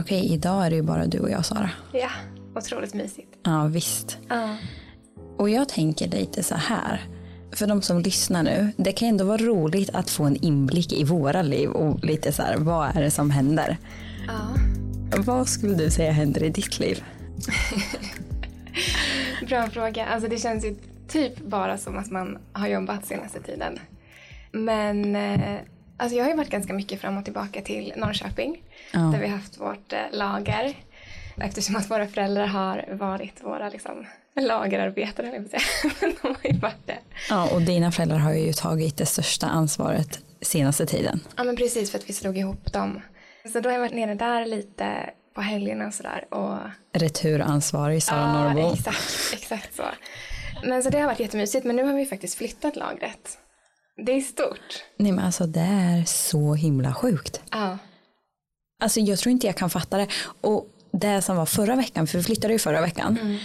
Okej, idag är det ju bara du och jag Sara. Ja, otroligt mysigt. Ja, visst. Ja. Och jag tänker lite så här. För de som lyssnar nu, det kan ändå vara roligt att få en inblick i våra liv och lite så här, vad är det som händer? ja. Vad skulle du säga händer i ditt liv? Bra fråga. Alltså det känns ju typ bara som att man har jobbat senaste tiden. Men eh, alltså jag har ju varit ganska mycket fram och tillbaka till Norrköping. Ja. Där vi har haft vårt eh, lager. Eftersom att våra föräldrar har varit våra liksom, lagerarbetare. Men de har ju varit det. Ja, och dina föräldrar har ju tagit det största ansvaret senaste tiden. Ja men precis för att vi slog ihop dem. Så då har jag varit nere där lite på helgerna och sådär. Och Returansvarig Sara Ja, Norrbo. exakt, exakt så. Men så det har varit jättemysigt, men nu har vi faktiskt flyttat lagret. Det är stort. Nej men alltså det är så himla sjukt. Ja. Alltså jag tror inte jag kan fatta det. Och det som var förra veckan, för vi flyttade ju förra veckan.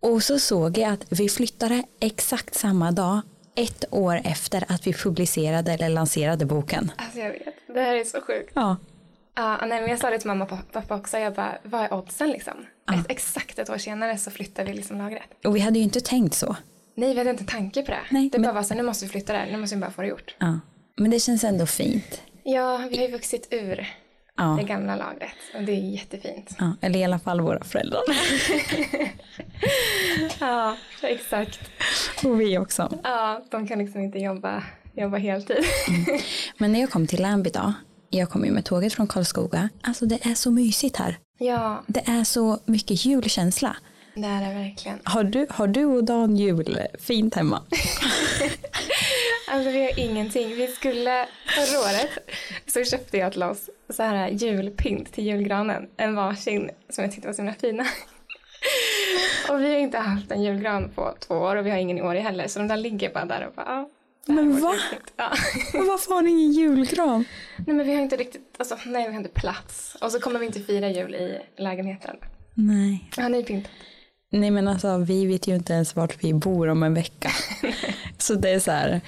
Och så såg jag att vi flyttade exakt samma dag, ett år efter att vi publicerade eller lanserade boken. Alltså jag vet, det här är så sjukt. Ja. Ja, nej, men jag sa det till mamma och pappa också, jag bara, vad är oddsen liksom? Ett, exakt ett år senare så flyttar vi liksom lagret. Och vi hade ju inte tänkt så. Nej, vi hade inte tanke på det. Nej, det men- bara var så nu måste vi flytta där, nu måste vi bara få det gjort. Ja. Men det känns ändå fint. Ja, vi har ju vuxit ur Ja. det gamla lagret och det är jättefint. ja. Eller i alla fall våra föräldrar. Ja, exakt. Och vi också. Ja, de kan liksom inte jobba, jobba heltid. Men när jag kom till Lambi då, jag kom ju med tåget från Karlskoga. Alltså det är så mysigt här. Ja, Det är så mycket julkänsla. Det är det verkligen. Har du, har du och Dan jul fint hemma? Alltså vi har ingenting. Vi skulle, förra året så köpte jag till oss så här julpynt till julgranen. En varsin som jag tyckte var så himla fina. Och vi har inte haft en julgran på två år och vi har ingen i år heller. Så de där ligger bara där och bara, är Men va? Ja. Men varför har ni ingen julgran? Nej men vi har inte riktigt, alltså nej vi har inte plats. Och så kommer vi inte fira jul i lägenheten. Nej. Har ni pyntat? Nej men alltså vi vet ju inte ens vart vi bor om en vecka. så det är så här,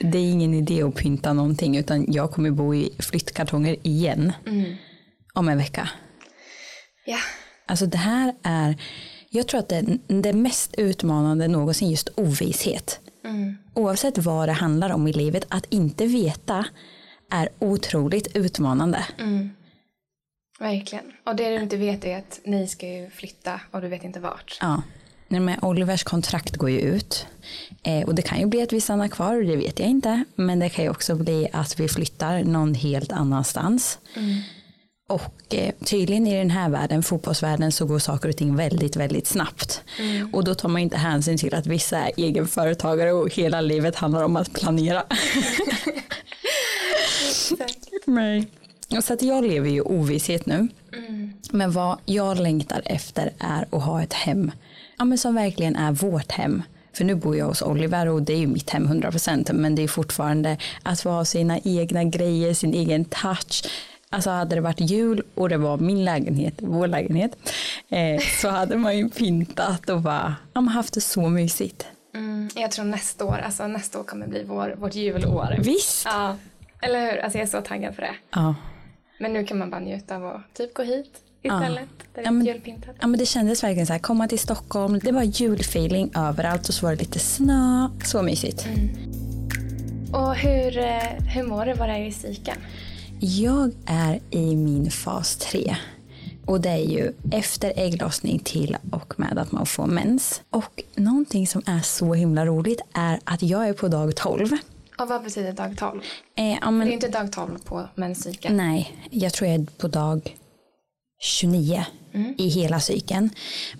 det är ingen idé att pynta någonting utan jag kommer bo i flyttkartonger igen om en vecka. Ja. Alltså det här är, jag tror att det är det mest utmanande någonsin just ovisshet. Oavsett vad det handlar om i livet, att inte veta är otroligt utmanande. Verkligen. Och det du inte vet är att ni ska ju flytta och du vet inte vart. Ja. Men Olivers kontrakt går ju ut. Eh, och det kan ju bli att vi stannar kvar, det vet jag inte. Men det kan ju också bli att vi flyttar någon helt annanstans. Och eh, tydligen i den här världen, fotbollsvärlden, så går saker och ting väldigt, väldigt snabbt. Och då tar man inte hänsyn till att vissa är egenföretagare och hela livet handlar om att planera. Nej. Så att jag lever ju i ovisshet nu. Men vad jag längtar efter är att ha ett hem. Ja, men som verkligen är vårt hem. För nu bor jag hos Oliver och det är ju mitt hem 100% men det är fortfarande att få ha sina egna grejer, sin egen touch. Alltså hade det varit jul och det var min lägenhet, vår lägenhet, eh, så hade man ju pyntat och bara, ja, man haft det så mysigt. Mm, jag tror nästa år, alltså nästa år kommer bli vår, vårt julår. Visst! Ja, eller hur? Alltså jag är så taggad för det. Ja. Men nu kan man bara njuta av att typ gå hit istället. Där det Ja, men- julpyntat. Ja men det kändes verkligen så här, komma till Stockholm, det var julfeeling överallt och så var det lite snö, så mysigt. Och hur, eh, hur mår du? Var är du i psyken? Jag är i min fas 3 och det är ju efter ägglossning till och med att man får mens. Och någonting som är så himla roligt är att jag är på dag 12. Och vad betyder dag 12? Eh, ja, Det är men, inte dag 12 på menscykeln. nej, jag tror jag är på dag 29 i hela cykeln.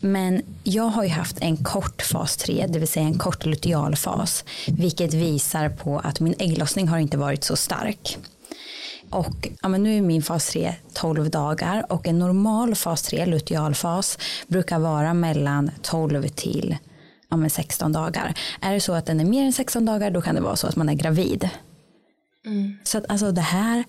Men jag har ju haft en kort fas 3, det vill säga en kort lutealfas, vilket visar på att min ägglossning har inte varit så stark. Och ja, men nu är min fas 3 12 dagar och en normal fas 3, lutealfas, brukar vara mellan 12 till ja, men 16 dagar. Är det så att den är mer än 16 dagar då kan det vara så att man är gravid. Så att alltså det här,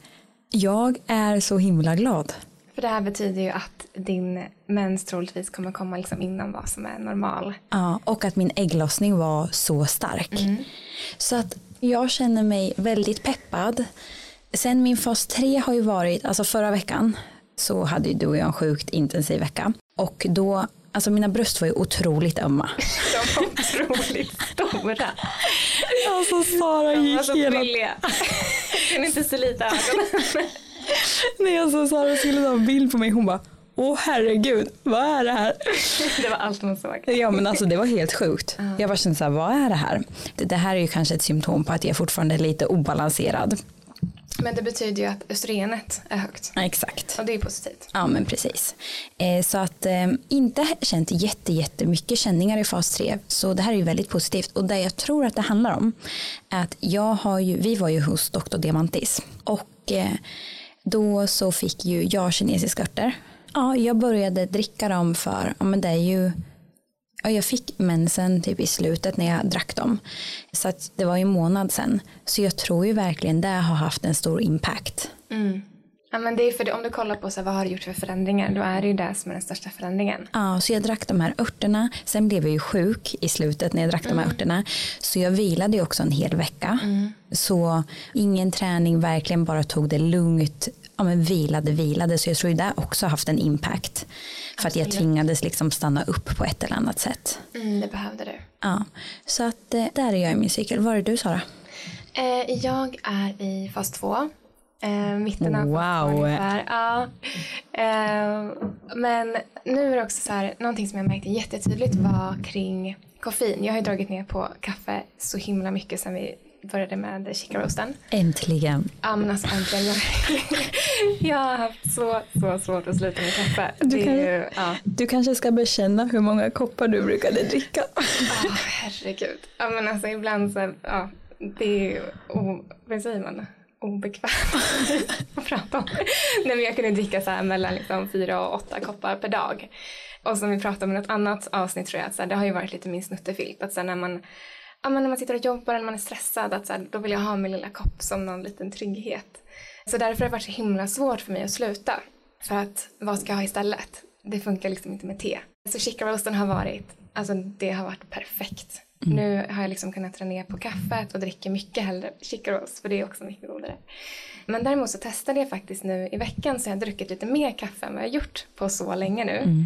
jag är så himla glad. För det här betyder ju att din mens troligtvis kommer komma liksom innan vad som är normal. Ja, och att min ägglossning var så stark. Så att jag känner mig väldigt peppad. Sen min fas 3 har ju varit, alltså förra veckan, så hade ju du och jag en sjukt intensiv vecka. Och då, alltså mina bröst var ju otroligt ömma. De var otroligt stora. Alltså Sara De var gick så hela... brilliga. Jag kunde inte se lite ögonen. När alltså Sara skulle ta en bild på mig hon bara Åh herregud, vad är det här? Det var allt man såg. Ja men alltså det var helt sjukt. Jag bara kände så här, vad är det här? Det här är ju kanske ett symptom på att jag fortfarande är lite obalanserad. Men det betyder ju att östrogenet är högt. Ja, exakt. Och det är positivt. Ja men precis. Eh, så att eh, inte känt jätte, jättemycket känningar i fas 3. Så det här är ju väldigt positivt. Och det jag tror att det handlar om är att jag har ju, vi var ju hos Dr. Diamantis. Och eh, då så fick ju jag kinesiska örter. Ja, jag började dricka dem för, ja men det är ju jag fick mensen typ i slutet när jag drack dem. Så att det var ju en månad sedan. Så jag tror ju verkligen det har haft en stor impact. Ja, men det är för det, om du kollar på så här, vad har du gjort för förändringar, då är det ju det som är den största förändringen. Ja, så jag drack de här örterna. Sen blev jag ju sjuk i slutet när jag drack de här örterna. Så jag vilade ju också en hel vecka. Så ingen träning, verkligen bara tog det lugnt. Ja, men vilade, vilade. Så jag tror ju det också haft en impact. För att jag tvingades liksom stanna upp på ett eller annat sätt. Mm, det behövde du. Ja, så att eh, där är jag i min cykel. Var är du Sara? Eh, jag är i fas 2. Eh, mitten av fas Wow. 2 ungefär. Ja. Eh, men nu är det också så här, någonting som jag märkte jättetydligt var kring koffein. Jag har ju dragit ner på kaffe så himla mycket sedan vi började med chicaroasten. Äntligen. Ja men alltså äntligen. Jag, har haft så, så svårt att sluta med kaffe. Du kan- ju, ja. Du kanske ska bekänna hur många koppar du brukade dricka. Åh, herregud. Ja, men alltså ibland så, ja, det är ju, vad säger man, obekvämt att prata om. Nej, men jag kunde dricka så här mellan liksom fyra och åtta koppar per dag. Och som vi pratade om i något annat avsnitt tror jag, att så här, det har ju varit lite min snuttefilt. Att så här, när man Ja, men när man sitter och jobbar eller man är stressad, att så här, då vill jag ha min lilla kopp som någon liten trygghet. Så därför har det varit så himla svårt för mig att sluta. För att vad ska jag ha istället? Det funkar liksom inte med te. Så chicaroasten har varit, alltså det har varit perfekt. Nu har jag liksom kunnat dra ner på kaffet och dricker mycket hellre chicaroast för det är också mycket godare. Men däremot så testade jag faktiskt nu i veckan så jag har druckit lite mer kaffe än vad jag gjort på så länge nu.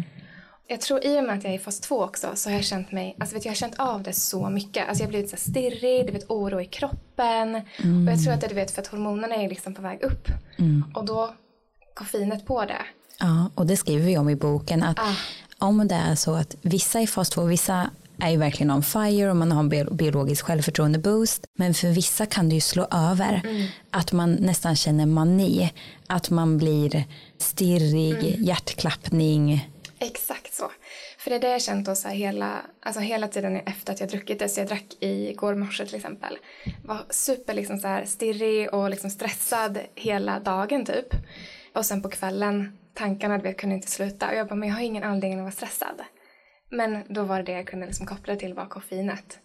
Jag tror i och med att jag är i fas 2 också så har jag känt mig, alltså vet, jag har känt av det så mycket. Alltså jag har blivit så stirrig, du vet oro i kroppen. Och jag tror att det du vet för att hormonerna är liksom på väg upp. Och då koffeinet på det. Ja, och det skriver vi om i boken att Ah. om det är så att vissa i fas 2, vissa är ju verkligen on fire och man har en bio- biologisk självförtroende boost. Men för vissa kan det ju slå över. Att man nästan känner mani. Att man blir stirrig, hjärtklappning. Exakt så. För det är det jag känt då så hela, alltså hela tiden efter att jag druckit det. Så jag drack i går morse till exempel. Var super liksom så här stirrig och liksom stressad hela dagen typ. Och sen på kvällen, tankarna du vet, kunde inte sluta. Och jag bara, men jag har ingen anledning att vara stressad. Men då var det det jag kunde liksom koppla till var koffeinet.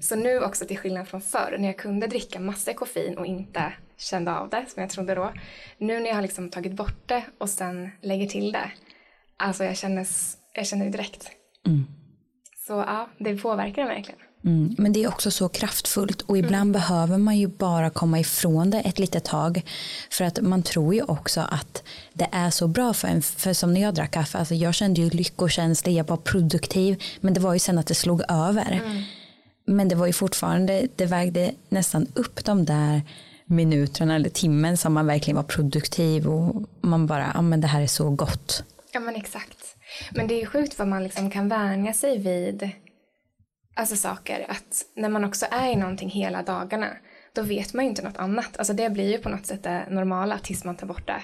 Så nu också till skillnad från förr när jag kunde dricka massor koffein och inte kände av det som jag trodde då. Nu när jag har liksom tagit bort det och sen lägger till det. Alltså jag känner, jag känner det direkt. Så ja, det påverkar verkligen. Mm. Men det är också så kraftfullt och ibland behöver man ju bara komma ifrån det ett litet tag. För att man tror ju också att det är så bra för en. För som när jag drack kaffe, alltså jag kände ju lyckokänsla, jag var produktiv. Men det var ju sen att det slog över. Men det var ju fortfarande, det vägde nästan upp de där minuterna eller timmen som man verkligen var produktiv och man bara, ja men det här är så gott. Ja men exakt. Men det är ju sjukt vad man liksom kan vänja sig vid alltså saker. Att när man också är i någonting hela dagarna då vet man ju inte något annat. Alltså det blir ju på något sätt det normala tills man tar bort det.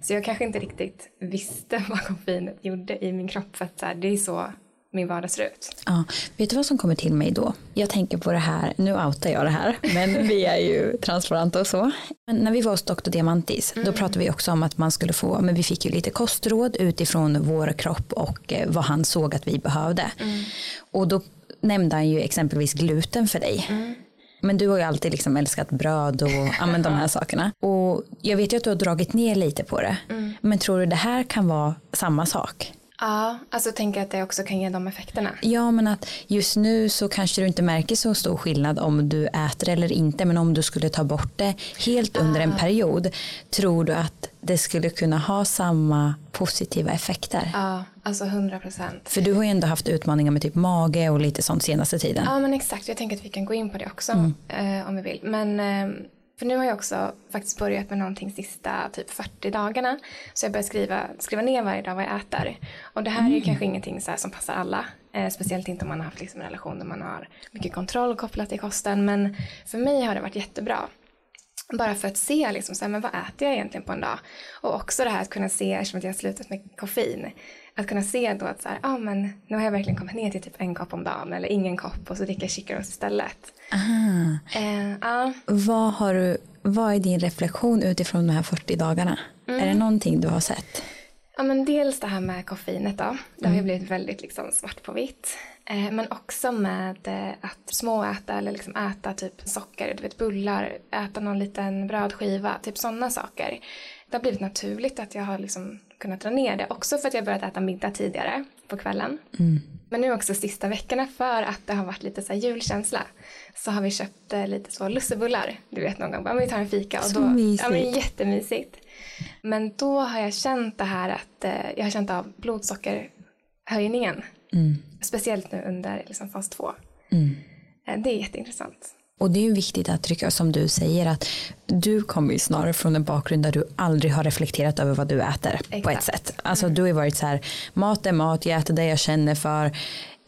Så jag kanske inte riktigt visste vad koffeinet gjorde i min kropp för att så här, det är så min vardag ser ut. Ja, vet du vad som kommer till mig då? Jag tänker på det här, nu outar jag det här, men vi är ju transparenta och så. Men när vi var hos Dr. Diamantis, då pratade vi också om att man skulle få, men vi fick ju lite kostråd utifrån vår kropp och eh, vad han såg att vi behövde. Och då nämnde han ju exempelvis gluten för dig. Men du har ju alltid liksom älskat bröd och ja, men de här sakerna. Och jag vet ju att du har dragit ner lite på det. Men tror du det här kan vara samma sak? Ja, alltså tänker att det också kan ge de effekterna. Ja, men att just nu så kanske du inte märker så stor skillnad om du äter eller inte, men om du skulle ta bort det helt under en period, tror du att det skulle kunna ha samma positiva effekter? Ja, alltså 100 procent. För du har ju ändå haft utmaningar med typ mage och lite sånt senaste tiden. Ja, men exakt. Jag tänker att vi kan gå in på det också eh, om vi vill. Men eh, för nu har jag också faktiskt börjat med någonting sista typ 40 dagarna. Så jag börjar skriva, skriva ner varje dag vad jag äter. Och det här är ju kanske ingenting så som passar alla. Eh, speciellt inte om man har haft liksom en relation där man har mycket kontroll kopplat till kosten. Men för mig har det varit jättebra. Bara för att se liksom, så här, men vad äter jag egentligen på en dag? Och också det här att kunna se, eftersom jag har slutat med koffein, att kunna se då att så här, ah, men nu har jag verkligen kommit ner till typ en kopp om dagen eller ingen kopp och så dricker jag Chicaros istället. Aha. Eh, ja. Vad, har du, vad är din reflektion utifrån de här 40 dagarna? Är det någonting du har sett? Ja, men dels det här med koffeinet då. Det har ju blivit väldigt liksom svart på vitt. Eh, men också med eh, att småäta eller liksom äta typ socker, du vet bullar, äta någon liten brödskiva, typ sådana saker. Det har blivit naturligt att jag har liksom kunnat dra ner det. Också för att jag börjat äta middag tidigare på kvällen. Men nu också sista veckorna för att det har varit lite så julkänsla. Så har vi köpt eh, lite så lussebullar. Du vet någon gång, bara, vi tar en fika. Och Så då, mysigt. Ja, men jättemysigt. Men då har jag känt det här att jag har känt av blodsockerhöjningen. Speciellt nu under liksom, fas 2. Eh, det är jätteintressant. Och det är ju viktigt att trycka som du säger att du kommer ju snarare från en bakgrund där du aldrig har reflekterat över vad du äter på ett Exakt. sätt. Alltså du har ju varit så här, mat är mat, jag äter det jag känner för.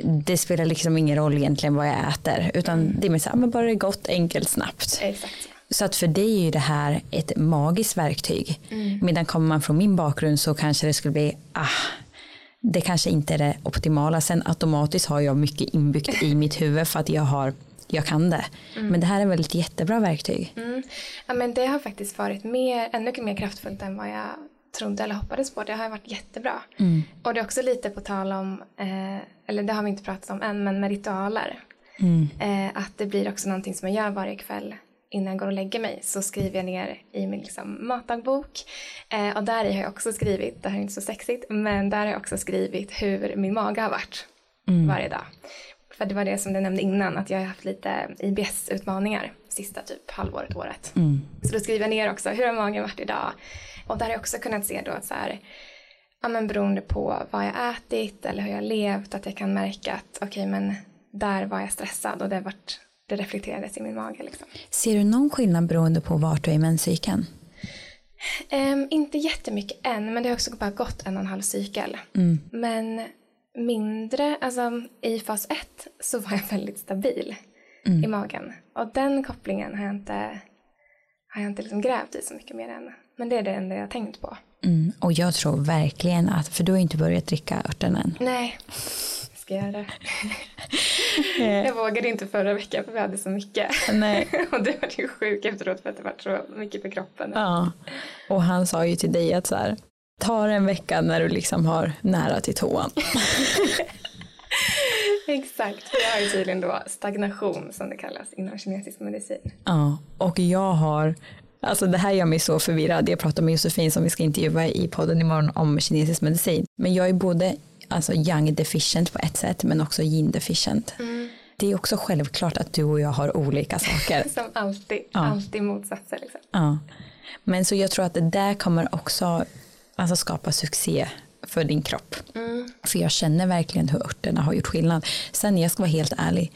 Det spelar liksom ingen roll egentligen vad jag äter utan det är mer så här, men bara det är gott, enkelt, snabbt. Exakt så. Att för dig är ju det här ett magiskt verktyg. Medan kommer man från min bakgrund så kanske det skulle bli, ah, det kanske inte är det optimala. Sen automatiskt har jag mycket inbyggt i mitt huvud för att jag har, jag kan det. Men det här är väl ett jättebra verktyg. Mm. Ja, men det har faktiskt varit mer, ännu mer kraftfullt än vad jag trodde eller hoppades på. Det har varit jättebra. Och det är också lite på tal om, eh, eller det har vi inte pratat om än, men med ritualer. Eh, att det blir också någonting som jag gör varje kväll innan jag går och lägger mig så skriver jag ner i min liksom, matdagbok. Eh, och där har jag också skrivit, det här är inte så sexigt, men där har jag också skrivit hur min mage har varit varje dag. För det var det som du nämnde innan, att jag har haft lite IBS-utmaningar sista typ halvåret, året. Så då skriver jag ner också, hur har magen varit idag? Och där har jag också kunnat se då att så här, ja men beroende på vad jag ätit eller hur jag levt, att jag kan märka att okej men där var jag stressad och det, vart, det reflekterades i min mage liksom. Ser du någon skillnad beroende på vart du är i menscykeln? Ehm, inte jättemycket än, men det har också bara gått en och en halv cykel. Men mindre, alltså i fas ett så var jag väldigt stabil i magen. Och den kopplingen har jag inte, har jag inte liksom grävt i så mycket mer än. Men det är det enda jag har tänkt på. Mm. Och jag tror verkligen att, för du har inte börjat dricka örten än. Nej, ska göra jag vågade inte förra veckan för vi hade så mycket. Nej. och du var ju sjuk efteråt för att det var så mycket på kroppen. Ja. Och han sa ju till dig att så här, ta en vecka när du liksom har nära till toan. Exakt, för jag har ju tydligen då stagnation som det kallas inom kinesisk medicin. Ja, och jag har, alltså det här gör mig så förvirrad. Jag pratar med Josefin som vi ska intervjua i podden imorgon om kinesisk medicin. Men jag är både alltså young deficient på ett sätt men också yin deficient. Det är också självklart att du och jag har olika saker. Som alltid, alltid motsatser liksom. Ja. Men så jag tror att det där kommer också alltså, skapa succé för din kropp. För jag känner verkligen hur örterna har gjort skillnad. Sen jag ska vara helt ärlig,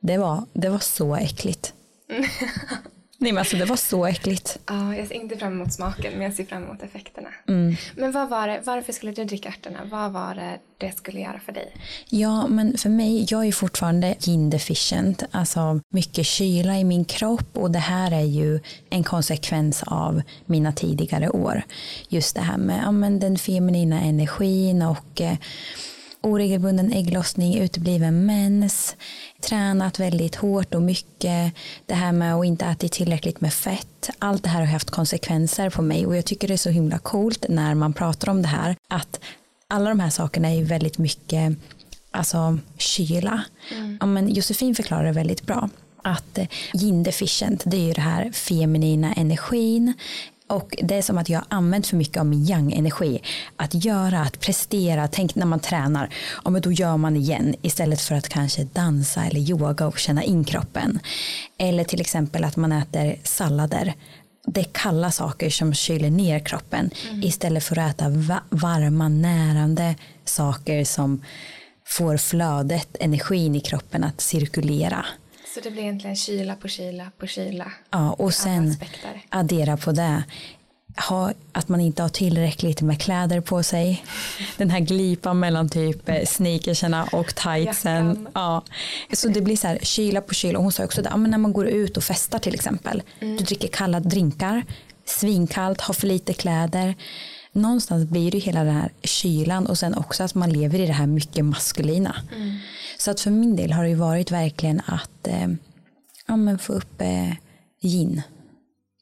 det var, det var så äckligt. Nej men alltså det var så äckligt. Ja, jag ser inte fram emot smaken men jag ser fram emot effekterna. Mm. Men vad var det, varför skulle du dricka ärtorna? Vad var det det skulle göra för dig? Ja, men för mig, jag är fortfarande yin deficient, alltså mycket kyla i min kropp och det här är ju en konsekvens av mina tidigare år. Just det här med ja, men den feminina energin och eh, oregelbunden ägglossning, utebliven mens, tränat väldigt hårt och mycket, det här med att inte äta tillräckligt med fett, allt det här har haft konsekvenser på mig och jag tycker det är så himla coolt när man pratar om det här, att alla de här sakerna är väldigt mycket alltså kyla. Ja, men Josefin förklarar det väldigt bra. Att eh, yin deficient, det är ju det här feminina energin Och det är som att jag har använt för mycket av min yang-energi. Att göra, att prestera. Tänk när man tränar. Ja, men då gör man igen istället för att kanske dansa eller yoga och känna in kroppen. Eller till exempel att man äter sallader. Det är kalla saker som kyler ner kroppen mm. istället för att äta varma närande saker som får flödet, energin i kroppen att cirkulera. Så det blir egentligen kyla på kyla på kyla. Ja, och sen addera på det. Ha, att man inte har tillräckligt med kläder på sig. Den här glipan mellan typ eh, sneakersarna och tightsen. Ja. Så det blir så här kyla på kyla. Och hon sa också det, ja, när man går ut och festar till exempel. Mm. Du dricker kalla drinkar. Svinkallt, har för lite kläder någonstans blir det hela den här kylan och sen också att man lever i det här mycket maskulina. Mm. Så att för min del har det ju varit verkligen att eh, ja, men få upp eh, gin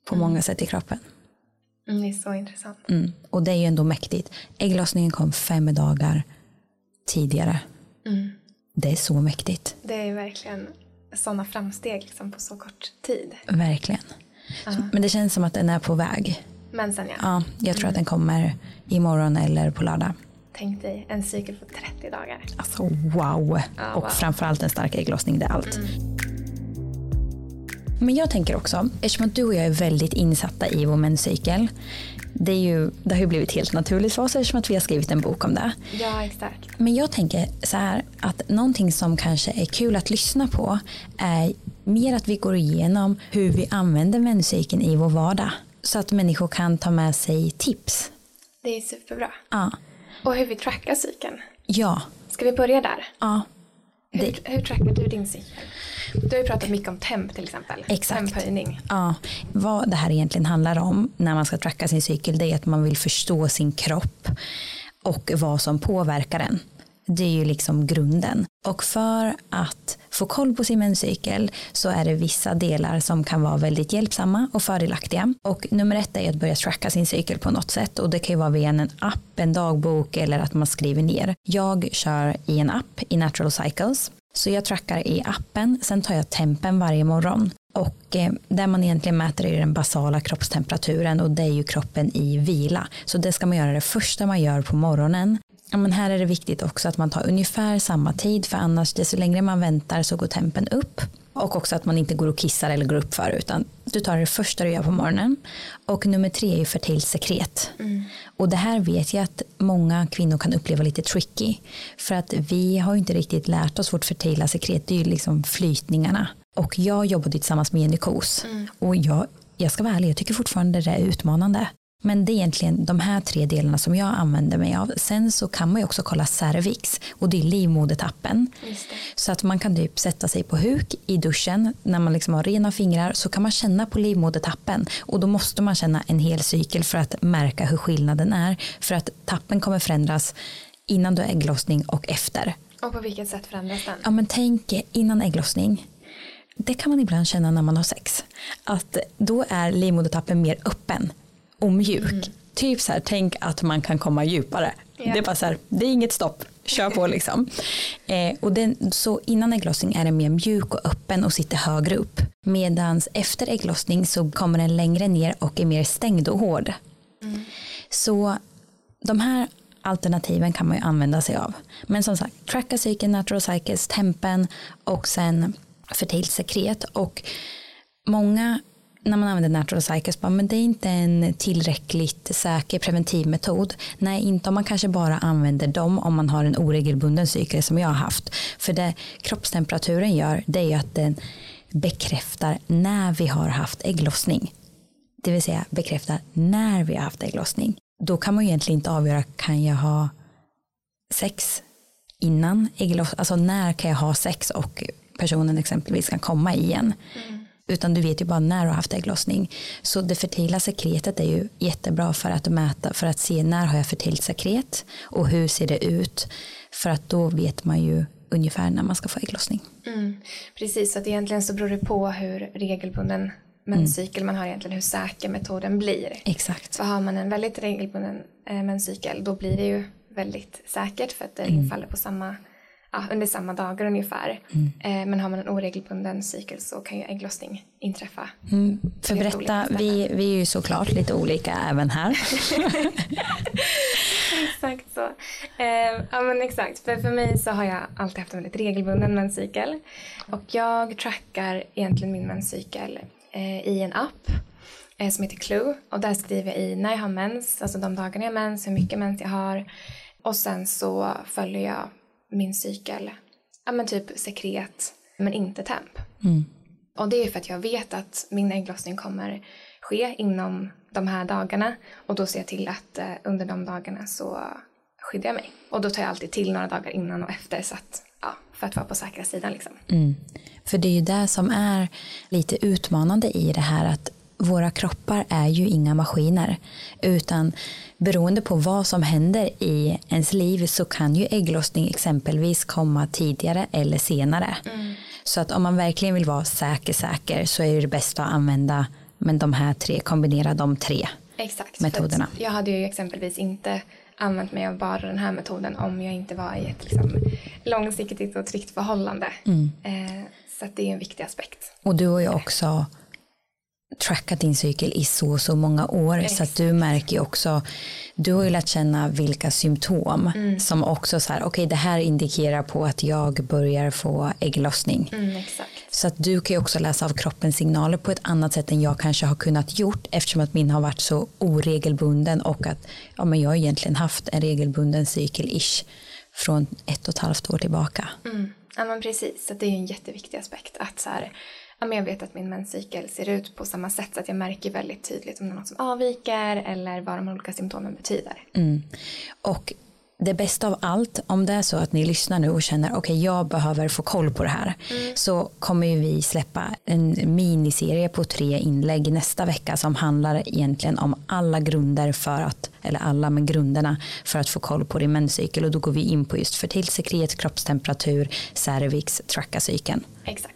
på mm. många sätt i kroppen. Mm, det är så intressant. Mm. Och det är ju ändå mäktigt. Ägglossningen kom fem dagar tidigare. Mm. Det är så mäktigt. Det är verkligen sådana framsteg liksom på så kort tid. Verkligen. Uh -huh. Men det känns som att den är på väg. Mensen ja. Ja, jag tror att den kommer imorgon eller på lördag. Tänk dig en cykel på 30 dagar. Alltså wow. Ja, och wow. framförallt en stark ägglossning, det är allt. Mm. Men jag tänker också, eftersom att du och jag är väldigt insatta i vår menscykel. Det, är ju, det har ju blivit helt naturligt för oss eftersom att vi har skrivit en bok om det. Ja, exakt. Men jag tänker så här att någonting som kanske är kul att lyssna på är mer att vi går igenom hur vi använder menscykeln i vår vardag så att människor kan ta med sig tips. Det är superbra. Ja. Och hur vi trackar cykeln. Ja. Ska vi börja där? Ja. Hur, hur trackar du din cykel? Du har ju pratat mycket om temp till exempel. Exakt. Temphöjning. Ja. Vad det här egentligen handlar om när man ska tracka sin cykel det är att man vill förstå sin kropp och vad som påverkar den. Det är ju liksom grunden. Och för att få koll på sin menscykel så är det vissa delar som kan vara väldigt hjälpsamma och fördelaktiga. Och nummer ett är att börja tracka sin cykel på något sätt och det kan ju vara via en app, en dagbok eller att man skriver ner. Jag kör i en app i Natural Cycles. Så jag trackar i appen, sen tar jag tempen varje morgon. Och eh, där man egentligen mäter är den basala kroppstemperaturen och det är ju kroppen i vila. Så det ska man göra det första man gör på morgonen ja, men här är det viktigt också att man tar ungefär samma tid för annars desto längre man väntar så går tempen upp. Och också att man inte går och kissar eller går upp för utan du tar det första du gör på morgonen. Och nummer tre är ju fertilt sekret. Mm. Och det här vet jag att många kvinnor kan uppleva lite tricky. För att vi har ju inte riktigt lärt oss vårt fertila sekret, det är ju liksom flytningarna. Och jag jobbade tillsammans med Jenny Kos. Mm. Och jag, jag ska vara ärlig, jag tycker fortfarande det är utmanande. Men det är egentligen de här tre delarna som jag använder mig av. Sen så kan man ju också kolla cervix och det är livmodertappen. Så att man kan typ sätta sig på huk i duschen när man liksom har rena fingrar så kan man känna på livmodertappen och då måste man känna en hel cykel för att märka hur skillnaden är. För att tappen kommer förändras innan du har ägglossning och efter. Och på vilket sätt förändras den? Ja men tänk innan ägglossning. Det kan man ibland känna när man har sex. Att då är livmodertappen mer öppen och mjuk. Mm. Typ så här, tänk att man kan komma djupare. Yeah. Det är bara så här, det är inget stopp, kör på liksom. Eh, och den, så innan ägglossning är den mer mjuk och öppen och sitter högre upp. Medan efter ägglossning så kommer den längre ner och är mer stängd och hård. Mm. Så de här alternativen kan man ju använda sig av. Men som sagt, tracka cykeln, natural cycles, tempen och sen fertilt sekret. Och många när man använder natural cycles, bara, men det är inte en tillräckligt säker preventivmetod. Nej, inte om man kanske bara använder dem om man har en oregelbunden cykel som jag har haft. För det kroppstemperaturen gör, det är ju att den bekräftar när vi har haft ägglossning. Det vill säga bekräftar när vi har haft ägglossning. Då kan man ju egentligen inte avgöra, kan jag ha sex innan ägglossning? Alltså när kan jag ha sex och personen exempelvis kan komma igen. Mm. Utan du vet ju bara när du har haft ägglossning. Så det fertila sekretet är ju jättebra för att mäta, för att se när har jag fertilt sekret och hur ser det ut. För att då vet man ju ungefär när man ska få ägglossning. Mm. Precis, så att egentligen så beror det på hur regelbunden menscykel mm. man har egentligen, hur säker metoden blir. Exakt. Så har man en väldigt regelbunden eh, menscykel då blir det ju väldigt säkert för att det mm. på samma ja, under samma dagar ungefär. Eh, men har man en oregelbunden cykel så kan ju ägglossning inträffa. Mm. För berätta, vi, vi är ju såklart lite olika även här. exakt så. Eh, ja men exakt, för, för mig så har jag alltid haft en väldigt regelbunden menscykel. Och jag trackar egentligen min menscykel eh, i en app som heter Clue. Och där skriver jag i när jag har mens, alltså de dagarna jag har mens, hur mycket mens jag har. Och sen så följer jag min cykel, ja men typ sekret, men inte temp. Och det är för att jag vet att min ägglossning kommer ske inom de här dagarna och då ser jag till att eh, under de dagarna så skyddar jag mig. Och då tar jag alltid till några dagar innan och efter så att, ja, för att vara på säkra sidan liksom. För det är ju det som är lite utmanande i det här att våra kroppar är ju inga maskiner utan beroende på vad som händer i ens liv så kan ju ägglossning exempelvis komma tidigare eller senare. Så att om man verkligen vill vara säker säker så är det bäst att använda men de här tre, kombinera de tre. Exakt. Metoderna. Jag hade ju exempelvis inte använt mig av bara den här metoden om jag inte var i ett liksom, långsiktigt och tryggt förhållande. Eh, så det är en viktig aspekt. Och du har ju också trackat din cykel i så så många år så att du märker ju också du har ju lärt känna vilka symptom som också så här okej det här indikerar på att jag börjar få ägglossning Mm, exakt. så att du kan ju också läsa av kroppens signaler på ett annat sätt än jag kanske har kunnat gjort eftersom att min har varit så oregelbunden och att ja, men jag har egentligen haft en regelbunden cykel ish från ett och ett halvt år tillbaka. Mm. Ja men precis, så det är ju en jätteviktig aspekt att så här, ja, men jag vet att min menscykel ser ut på samma sätt så att jag märker väldigt tydligt om det är något som avviker eller vad de olika symptomen betyder. Och det bästa av allt, om det är så att ni lyssnar nu och känner okej jag behöver få koll på det här så kommer ju vi släppa en miniserie på tre inlägg nästa vecka som handlar egentligen om alla grunder för att, eller alla med grunderna för att få koll på din menscykel och då går vi in på just fertilsekret, kroppstemperatur, cervix, tracka cykeln. Exakt.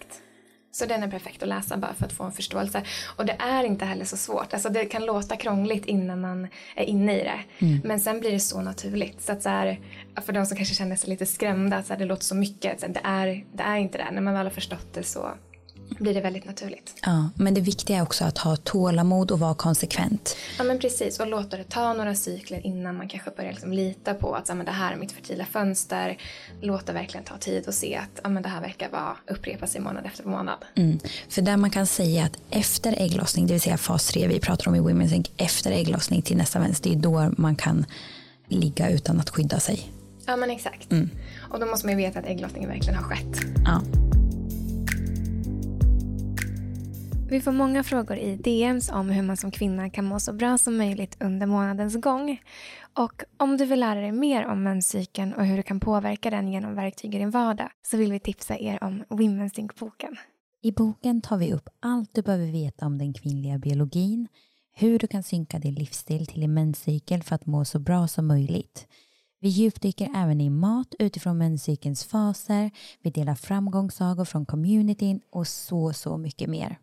Så den är perfekt att läsa bara för att få en förståelse. Och det är inte heller så svårt. Alltså det kan låta krångligt innan man är inne i det. Men sen blir det så naturligt. Så att så här, för de som kanske känner sig lite skrämda, så här, det låter så mycket. Så det, är, det är inte det. När man väl har förstått det så blir det väldigt naturligt. Ja, men det viktiga är också att ha tålamod och vara konsekvent. Ja men precis och låta det ta några cykler innan man kanske börjar liksom lita på att men det här är mitt fertila fönster. Låt det verkligen ta tid och se att men det här verkar vara upprepa sig månad efter månad. Mm. För där man kan säga att efter ägglossning, det vill säga fas 3 vi pratar om i Women's Inc. Efter ägglossning till nästa mens, det är då man kan ligga utan att skydda sig. Ja men exakt. Och då måste man ju veta att ägglossningen verkligen har skett. Ja. Vi får många frågor i DMs om hur man som kvinna kan må så bra som möjligt under månadens gång. Och om du vill lära dig mer om menscykeln och hur du kan påverka den genom verktyg i din vardag så vill vi tipsa er om Women's Think-boken. I boken tar vi upp allt du behöver veta om den kvinnliga biologin, hur du kan synka din livsstil till din menscykel för att må så bra som möjligt. Vi djupdyker även i mat utifrån menscykelns faser, vi delar framgångssagor från communityn och så, så mycket mer.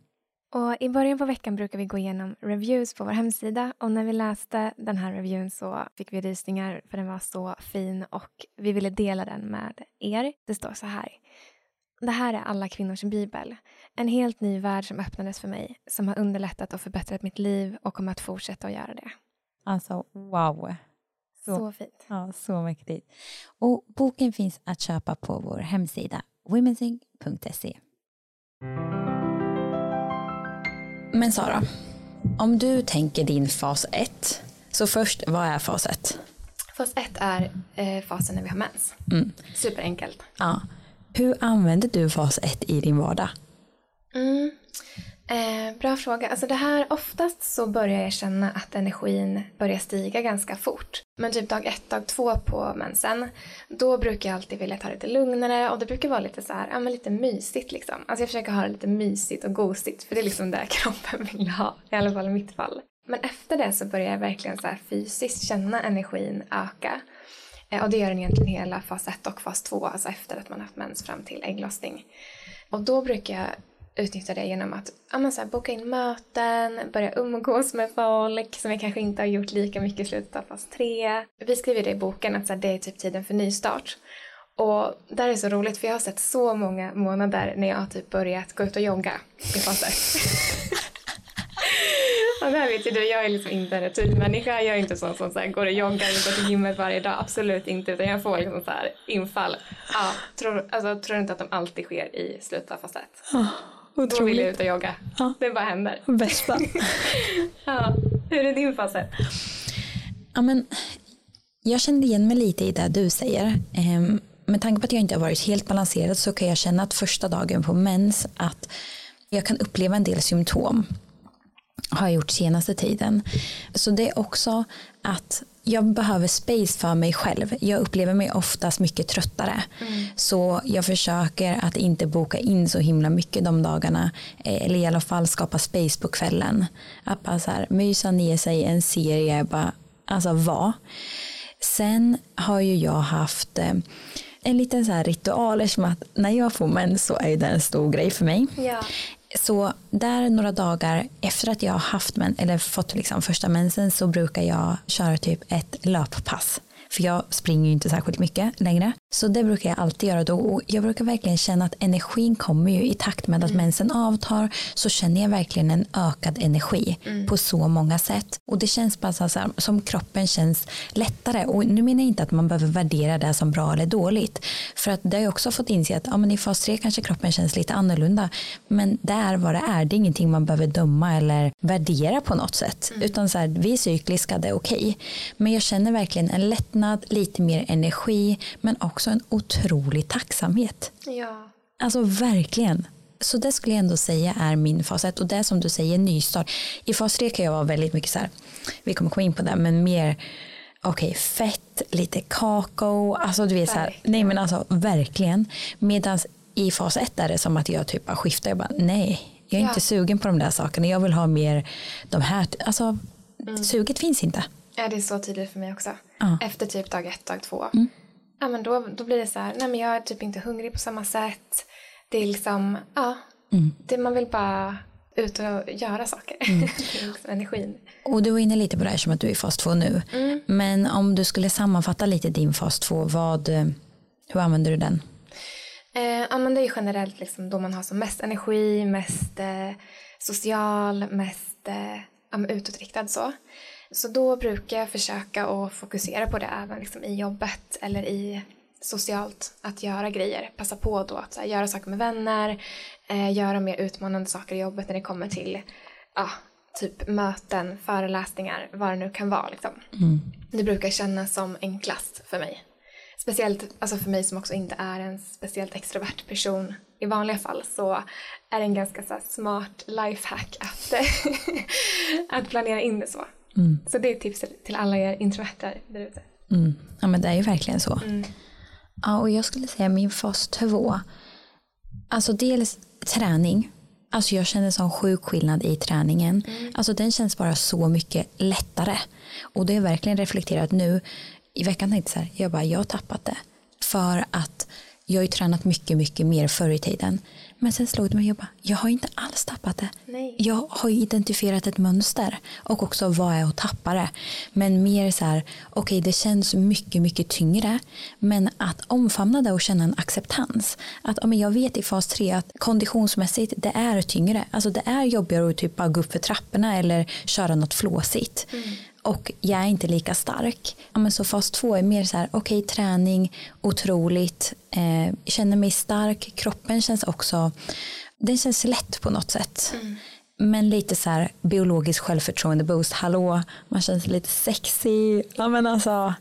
Och I början på veckan brukar vi gå igenom reviews på vår hemsida och när vi läste den här reviewen så fick vi rysningar för den var så fin och vi ville dela den med er. Det står så här. Det här är alla kvinnors bibel. En helt ny värld som öppnades för mig som har underlättat och förbättrat mitt liv och kommer att fortsätta att göra det. Alltså wow. Så, fint. Ja, så mäktigt. Och boken finns att köpa på vår hemsida womensync.se. Men Sara, om du tänker din fas 1, så först, vad är fas 1? Fas 1 är eh, fasen när vi har mens. Superenkelt. Ja. Hur använder du fas 1 i din vardag? Mm. Eh, bra fråga. Alltså det här, oftast så börjar jag känna att energin börjar stiga ganska fort. Men typ dag ett, dag två på mensen, då brukar jag alltid vilja ta det lite lugnare och det brukar vara lite så här, ja men lite mysigt liksom. Alltså jag försöker ha det lite mysigt och gosigt för det är liksom det kroppen vill ha, i alla fall i mitt fall. Men efter det så börjar jag verkligen så här fysiskt känna energin öka. Eh, och det gör den egentligen hela fas ett och fas två, alltså efter att man haft mens fram till ägglossning. Och då brukar jag utnyttja det genom att ja, men så här, boka in möten, börja umgås med folk som jag kanske inte har gjort lika mycket i slutet av fas 3. Vi skriver det i boken att så här, det är typ tiden för nystart. Och där är så roligt för jag har sett så många månader när jag har typ börjat gå ut och jogga i faser. och det här vet ju du, jag är liksom inte en rutinmänniska. Jag är inte sån som så här, går och joggar och går till gymmet varje dag. Absolut inte. Utan jag får liksom så här infall. Ja, tror, alltså, tror inte att de alltid sker i slutet av fas 1? Oh, Då vill jag ut och jogga. Ja. Det bara händer. Bästa. ja. Hur är din fas Ja, men, jag känner igen mig lite i det du säger. Um, med tanke på att jag inte har varit helt balanserad så kan jag känna att första dagen på mens att jag kan uppleva en del symptom har jag gjort senaste tiden. Så det är också att jag behöver space för mig själv. Jag upplever mig oftast mycket tröttare. Mm. Så jag försöker att inte boka in så himla mycket de dagarna. Eh, eller i alla fall skapa space på kvällen. Att bara så här, mysa ner sig i en serie. Bara, alltså vad. Sen har ju jag haft eh, en liten så här ritual som att när jag får mens så är det en stor grej för mig. Ja. Så där några dagar efter att jag har haft men, eller fått liksom första mensen så brukar jag köra typ ett löppass. För jag springer ju inte särskilt mycket längre. Så det brukar jag alltid göra då. Och jag brukar verkligen känna att energin kommer ju i takt med att mm. mensen avtar. Så känner jag verkligen en ökad energi mm. på så många sätt. Och det känns bara så här, som kroppen känns lättare. Och nu menar jag inte att man behöver värdera det som bra eller dåligt. För att det har jag också fått inse att ja, men i fas 3 kanske kroppen känns lite annorlunda. Men det är vad det är. Det är ingenting man behöver döma eller värdera på något sätt. Mm. Utan så här, vi är cykliska, det är okej. Okay. Men jag känner verkligen en lättnad, lite mer energi. Men också också en otrolig tacksamhet. Ja. Alltså verkligen. Så det skulle jag ändå säga är min fas 1 och det som du säger nystart. I fas 3 kan jag vara väldigt mycket så här, vi kommer komma in på det, men mer okej, okay, fett, lite kakao, alltså du vet så här, nej men alltså verkligen. Medan i fas 1 är det som att jag typ bara skiftar, jag bara nej, jag är ja. inte sugen på de där sakerna, jag vill ha mer de här, alltså mm. suget finns inte. Ja, det är så tydligt för mig också. Ja. Efter typ dag ett, dag två. Mm ja, men då, då blir det så här, nej men jag är typ inte hungrig på samma sätt. Det är liksom, ja, mm. det, man vill bara ut och göra saker. Mm. liksom energin. Och du var inne lite på det här som att du är i fas 2 nu. Mm. Men om du skulle sammanfatta lite din fas 2, vad, hur använder du den? Eh, ja, men det är generellt liksom då man har som mest energi, mest eh, social, mest eh, utåtriktad så. Så då brukar jag försöka att fokusera på det även liksom i jobbet eller i socialt att göra grejer. Passa på då att här, göra saker med vänner, eh, göra mer utmanande saker i jobbet när det kommer till ah, typ möten, föreläsningar, vad det nu kan vara. Liksom. Mm. Det brukar kännas som enklast för mig. Speciellt alltså för mig som också inte är en speciellt extrovert person i vanliga fall så är det en ganska så smart lifehack att, att planera in det så. Mm. Så det är tipset till alla er introverter där ute. Mm. Ja men det är ju verkligen så. Mm. Ja och jag skulle säga min fas 2. Alltså dels träning. Alltså jag känner sån sjuk skillnad i träningen. Mm. Alltså den känns bara så mycket lättare. Och det är verkligen reflekterat nu. I veckan tänkte jag så här, jag bara jag har tappat det. För att jag har ju tränat mycket, mycket mer förr i tiden. Men sen slog det mig, jag bara, jag har inte alls tappat det. Nej. Jag har identifierat ett mönster och också vad är att tappa det. Men mer så här, okej okay, det känns mycket, mycket tyngre. Men att omfamna det och känna en acceptans. Att ja, jag vet i fas 3 att konditionsmässigt det är tyngre. Alltså det är jobbigare att typ bara gå upp för trapporna eller köra något flåsigt. Mm och jag är inte lika stark. Ja, men så fas två är mer så här, okej okay, träning, otroligt, eh, känner mig stark, kroppen känns också, den känns lätt på något sätt. Mm. Men lite så här biologisk självförtroende boost, hallå, man känns lite sexy, ja men alltså.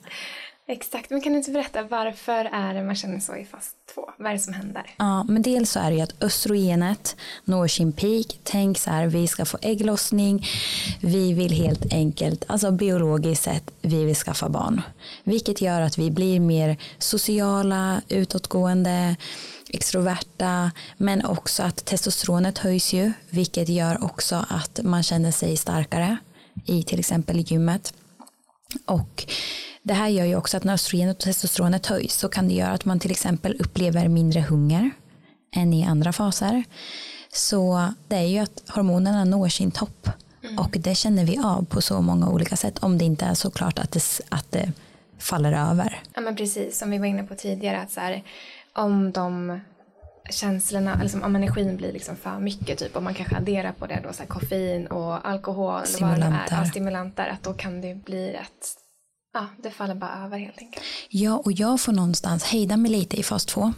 Exakt, men kan du inte berätta varför är det man känner så i fas 2? Vad är det som händer? Ja, men dels så är det ju att östrogenet når sin peak. Tänk så här, vi ska få ägglossning. Vi vill helt enkelt, alltså biologiskt sett, vi vill skaffa barn. Vilket gör att vi blir mer sociala, utåtgående, extroverta, men också att testosteronet höjs ju, vilket gör också att man känner sig starkare i till exempel gymmet. Och det här gör ju också att när östrogenet och testosteronet höjs så kan det göra att man till exempel upplever mindre hunger än i andra faser. Så det är ju att hormonerna når sin topp mm. och det känner vi av på så många olika sätt om det inte är så klart att det, att det faller över. Ja men precis, som vi var inne på tidigare att så här, om de känslorna, liksom, om energin blir liksom för mycket, typ om man kanske adderar på det då så här, koffein och alkohol, stimulanter. Vad det är, ja, stimulanter, att då kan det bli rätt Ja, det faller bara över helt enkelt. Ja, och jag får någonstans hejda mig lite i fas 2.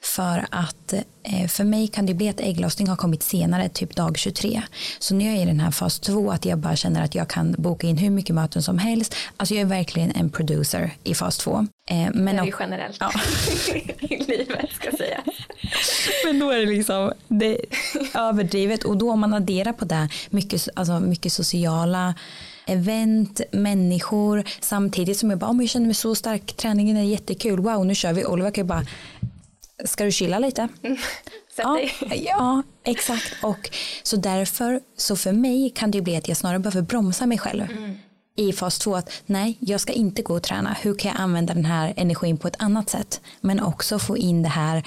För att eh, för mig kan det bli att ägglossning har kommit senare, typ dag 23. Så jag är i den här fas 2, att jag bara känner att jag kan boka in hur mycket möten som helst. Alltså jag är verkligen en producer i fas 2. Eh, men det är ju generellt ja. i livet ska säga. Men då är det liksom det överdrivet och då om man adderar på det mycket, alltså mycket sociala event, människor samtidigt som jag bara, oh, jag känner mig så stark, träningen är jättekul, wow nu kör vi. Oliver kan ju bara, ska du chilla lite? Mm. Ja, ja, exakt. Och så därför, så för mig kan det ju bli att jag snarare behöver bromsa mig själv. Mm i fas 2 att nej, jag ska inte gå och träna. Hur kan jag använda den här energin på ett annat sätt? Men också få in det här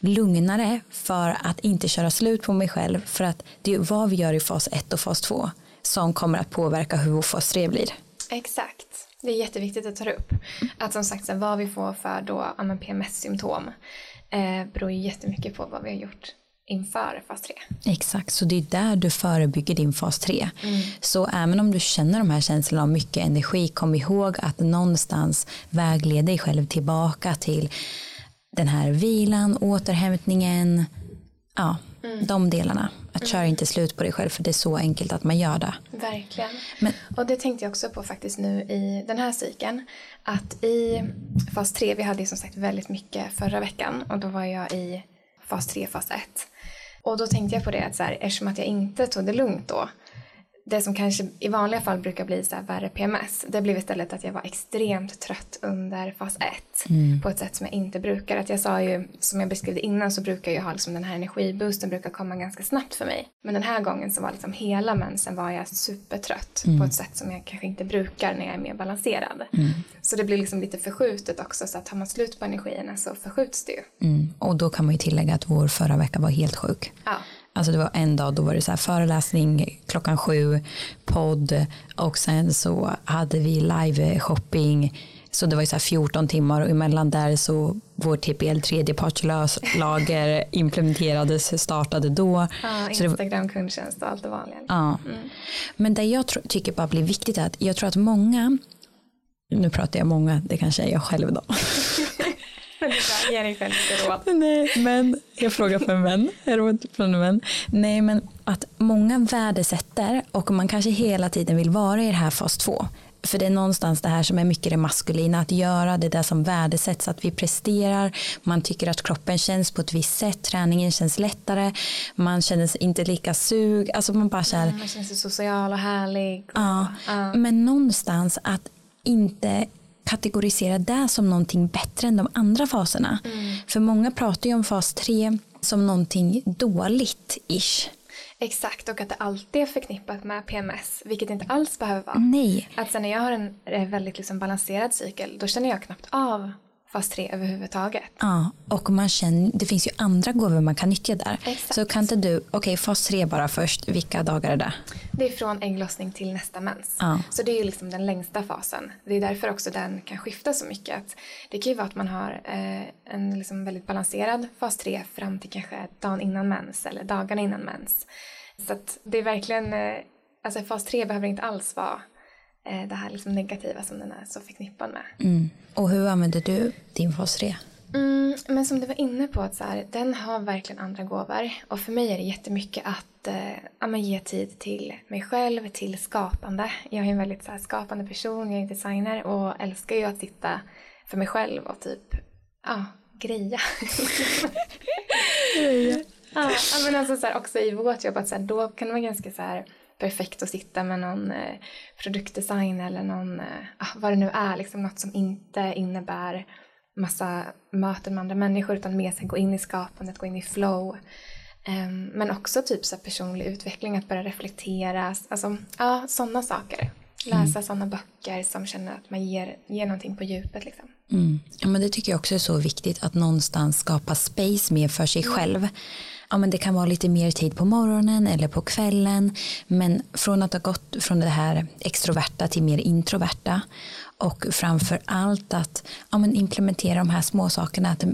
lugnare för att inte köra slut på mig själv. För att det är vad vi gör i fas 1 och fas 2 som kommer att påverka hur vår fas 3 blir. Exakt. Det är jätteviktigt att ta upp. Att som sagt vad vi får för då, PMS-symptom eh, beror ju jättemycket på vad vi har gjort inför fas 3. Exakt, så det är där du förebygger din fas 3. Mm. Så även om du känner de här känslorna av mycket energi, kom ihåg att någonstans vägleda dig själv tillbaka till den här vilan, återhämtningen, ja, mm. de delarna. Att köra inte slut på dig själv för det är så enkelt att man gör det. Verkligen. Men, och det tänkte jag också på faktiskt nu i den här cykeln. Att i fas 3, vi hade ju som sagt väldigt mycket förra veckan och då var jag i fas 3, fas 1. Och då tänkte jag på det att så här, eftersom att jag inte tog det lugnt då det som kanske i vanliga fall brukar bli så här värre PMS, det blev istället att jag var extremt trött under fas 1 mm. på ett sätt som jag inte brukar. Att jag sa ju, som jag beskrev innan, så brukar jag ha liksom den här energiboosten brukar komma ganska snabbt för mig. Men den här gången så var liksom hela mensen var jag supertrött mm. på ett sätt som jag kanske inte brukar när jag är mer balanserad. Mm. Så det blir liksom lite förskjutet också, så att tar man slut på energierna så förskjuts det ju. Mm. Och då kan man ju tillägga att vår förra vecka var helt sjuk. Ja. Alltså det var en dag, då var det så här föreläsning klockan sju, podd och sen så hade vi live shopping. Så det var ju så här 14 timmar och emellan där så vår TPL tredjepartslager implementerades, startade då. Ja, Instagram kundtjänst och allt det vanliga. Ja. Mm. Men det jag tycker bara blir viktigt är att jag tror att många, nu pratar jag många, det kanske är jag själv då. Ge dig själv lite råd. Nej, men jag frågar för en vän. Råd från en vän. Nej, men att många värdesätter och man kanske hela tiden vill vara i det här fas 2. För det är någonstans det här som är mycket det maskulina att göra, det där som värdesätts, att vi presterar, man tycker att kroppen känns på ett visst sätt, träningen känns lättare, man känner sig inte lika sug, alltså man bara känner. Mm, man känner sig social och härlig. Och, ja, ja, men någonstans att inte kategorisera det som någonting bättre än de andra faserna. Mm. För många pratar ju om fas 3 som någonting dåligt-ish. Exakt, och att det alltid är förknippat med PMS, vilket det inte alls behöver vara. Nej. Att sen när jag har en eh, väldigt liksom balanserad cykel, då känner jag knappt av fas 3 överhuvudtaget. Ja, och man känner, det finns ju andra gåvor man kan nyttja där. Exakt. Så kan inte du, okej okay, fas 3 bara först, vilka dagar är det? Det är från ägglossning till nästa mens. Ja. Så det är liksom den längsta fasen. Det är därför också den kan skifta så mycket. Att det kan ju vara att man har eh, en liksom väldigt balanserad fas 3 fram till kanske dagen innan mens eller dagarna innan mens. Så att det är verkligen, eh, alltså fas 3 behöver inte alls vara det här liksom negativa som den är så förknippad med. Mm. Och hur använder du din fas 3? Mm, men som du var inne på, att så här, den har verkligen andra gåvor. Och för mig är det jättemycket att eh, ge tid till mig själv, till skapande. Jag är en väldigt så här, skapande person, jag är designer och älskar ju att sitta för mig själv och typ ja, greja. greja. ja, men alltså så här, också i vårt jobb, att så här, då kan vara ganska så här perfekt att sitta med någon eh, produktdesign eller någon, eh, ah, vad det nu är, liksom något som inte innebär massa möten med andra människor utan mer så gå in i skapandet, gå in i flow. Um, men också typ så personlig utveckling, att börja reflektera, alltså ja, sådana saker. Läsa mm. sådana böcker som känner att man ger, ger någonting på djupet liksom. Mm. Ja, men det tycker jag också är så viktigt att någonstans skapa space mer för sig mm. själv ja, men det kan vara lite mer tid på morgonen eller på kvällen. Men från att ha gått från det här extroverta till mer introverta och framför allt att ja, men implementera de här små sakerna. Att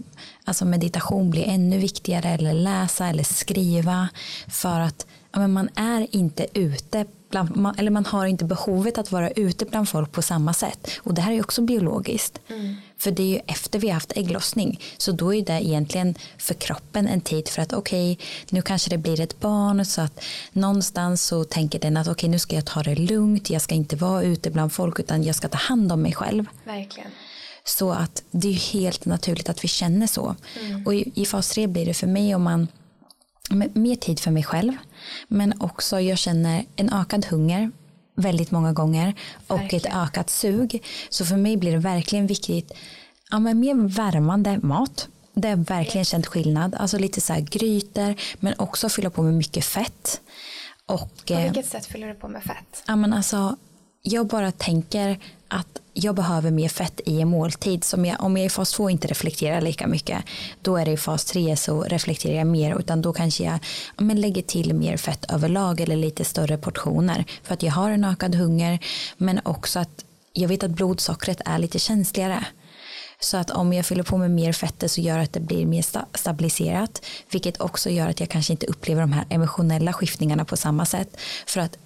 alltså meditation blir ännu viktigare eller läsa eller skriva för att ja, men man är inte ute bland, man, eller man har inte behovet att vara ute bland folk på samma sätt. Och det här är också biologiskt. Mm. För det är ju efter vi har haft ägglossning. Så då är det egentligen för kroppen en tid för att okej, okay, nu kanske det blir ett barn. Så att någonstans så tänker den att okej, okay, nu ska jag ta det lugnt. Jag ska inte vara ute bland folk utan jag ska ta hand om mig själv. Verkligen. Så att det är helt naturligt att vi känner så. Mm. Och i, i fas 3 blir det för mig om man mer tid för mig själv. Men också jag känner en ökad hunger väldigt många gånger och verkligen. ett ökat sug. Så för mig blir det verkligen viktigt ja, men mer värmande mat. Det har verkligen känt skillnad. Alltså lite så här grytor men också fylla på med mycket fett. Och, på vilket eh, sätt fyller du på med fett? Ja, men alltså, jag bara tänker att jag behöver mer fett i en måltid. Som jag, om jag i fas 2 inte reflekterar lika mycket, då är det i fas 3 så reflekterar jag mer. Utan då kanske jag men lägger till mer fett överlag eller lite större portioner. För att jag har en ökad hunger, men också att jag vet att blodsockret är lite känsligare. Så att om jag fyller på med mer fetter så gör att det blir mer stabiliserat. Vilket också gör att jag kanske inte upplever de här emotionella skiftningarna på samma sätt. För att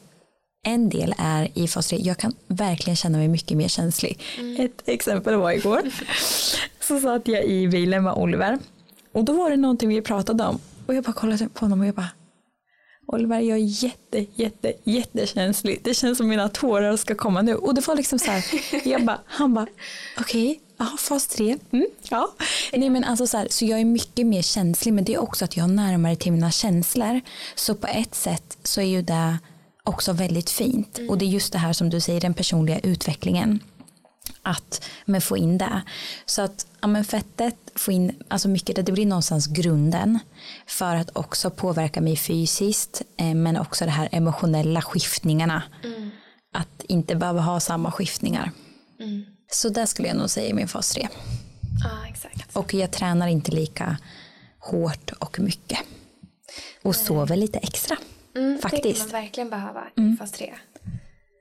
en del är i fas 3, jag kan verkligen känna mig mycket mer känslig. Mm. Ett exempel var igår. Så satt jag i bilen med Oliver och då var det någonting vi pratade om och jag bara kollade på honom och jag bara Oliver, jag är jätte, jätte, jättekänslig. Det känns som mina tårar ska komma nu. Och det var liksom så här, jag bara, han bara, okej, okay, ja, fas 3, mm, ja. Nej men alltså så här, så jag är mycket mer känslig, men det är också att jag har närmare till mina känslor. Så på ett sätt så är ju det också väldigt fint. Mm. Och det är just det här som du säger, den personliga utvecklingen. Att men få in det. Så att ja, men fettet, få in, alltså mycket det, det blir någonstans grunden. För att också påverka mig fysiskt. Eh, men också det här emotionella skiftningarna. Mm. Att inte behöva ha samma skiftningar. Mm. Så det skulle jag nog säga i min fas 3. Ah, exakt. Och jag tränar inte lika hårt och mycket. Och Nej. sover lite extra. Mm, Faktiskt. Det kan man verkligen behöva i mm. fas 3.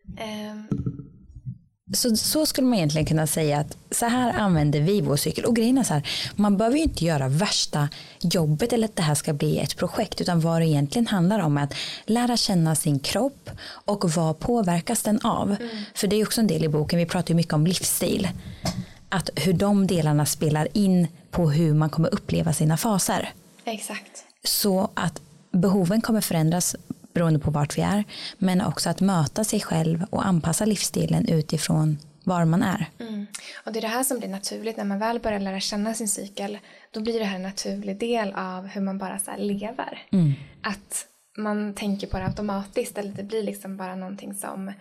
Um. Ehm. Så, så skulle man egentligen kunna säga att så här använder vi vår cykel. Och grejen är så här, man behöver ju inte göra värsta jobbet eller att det här ska bli ett projekt. Utan vad det egentligen handlar om är att lära känna sin kropp och vad påverkas den av. Mm. För det är också en del i boken, vi pratar ju mycket om livsstil. Att hur de delarna spelar in på hur man kommer uppleva sina faser. Exakt. Så att behoven kommer förändras beroende på vart vi är. Men också att möta sig själv och anpassa livsstilen utifrån var man är. Mm. Och det är det här som blir naturligt när man väl börjar lära känna sin cykel. Då blir det här en naturlig del av hur man bara så lever. Mm. Att man tänker på det automatiskt eller det blir liksom bara någonting som,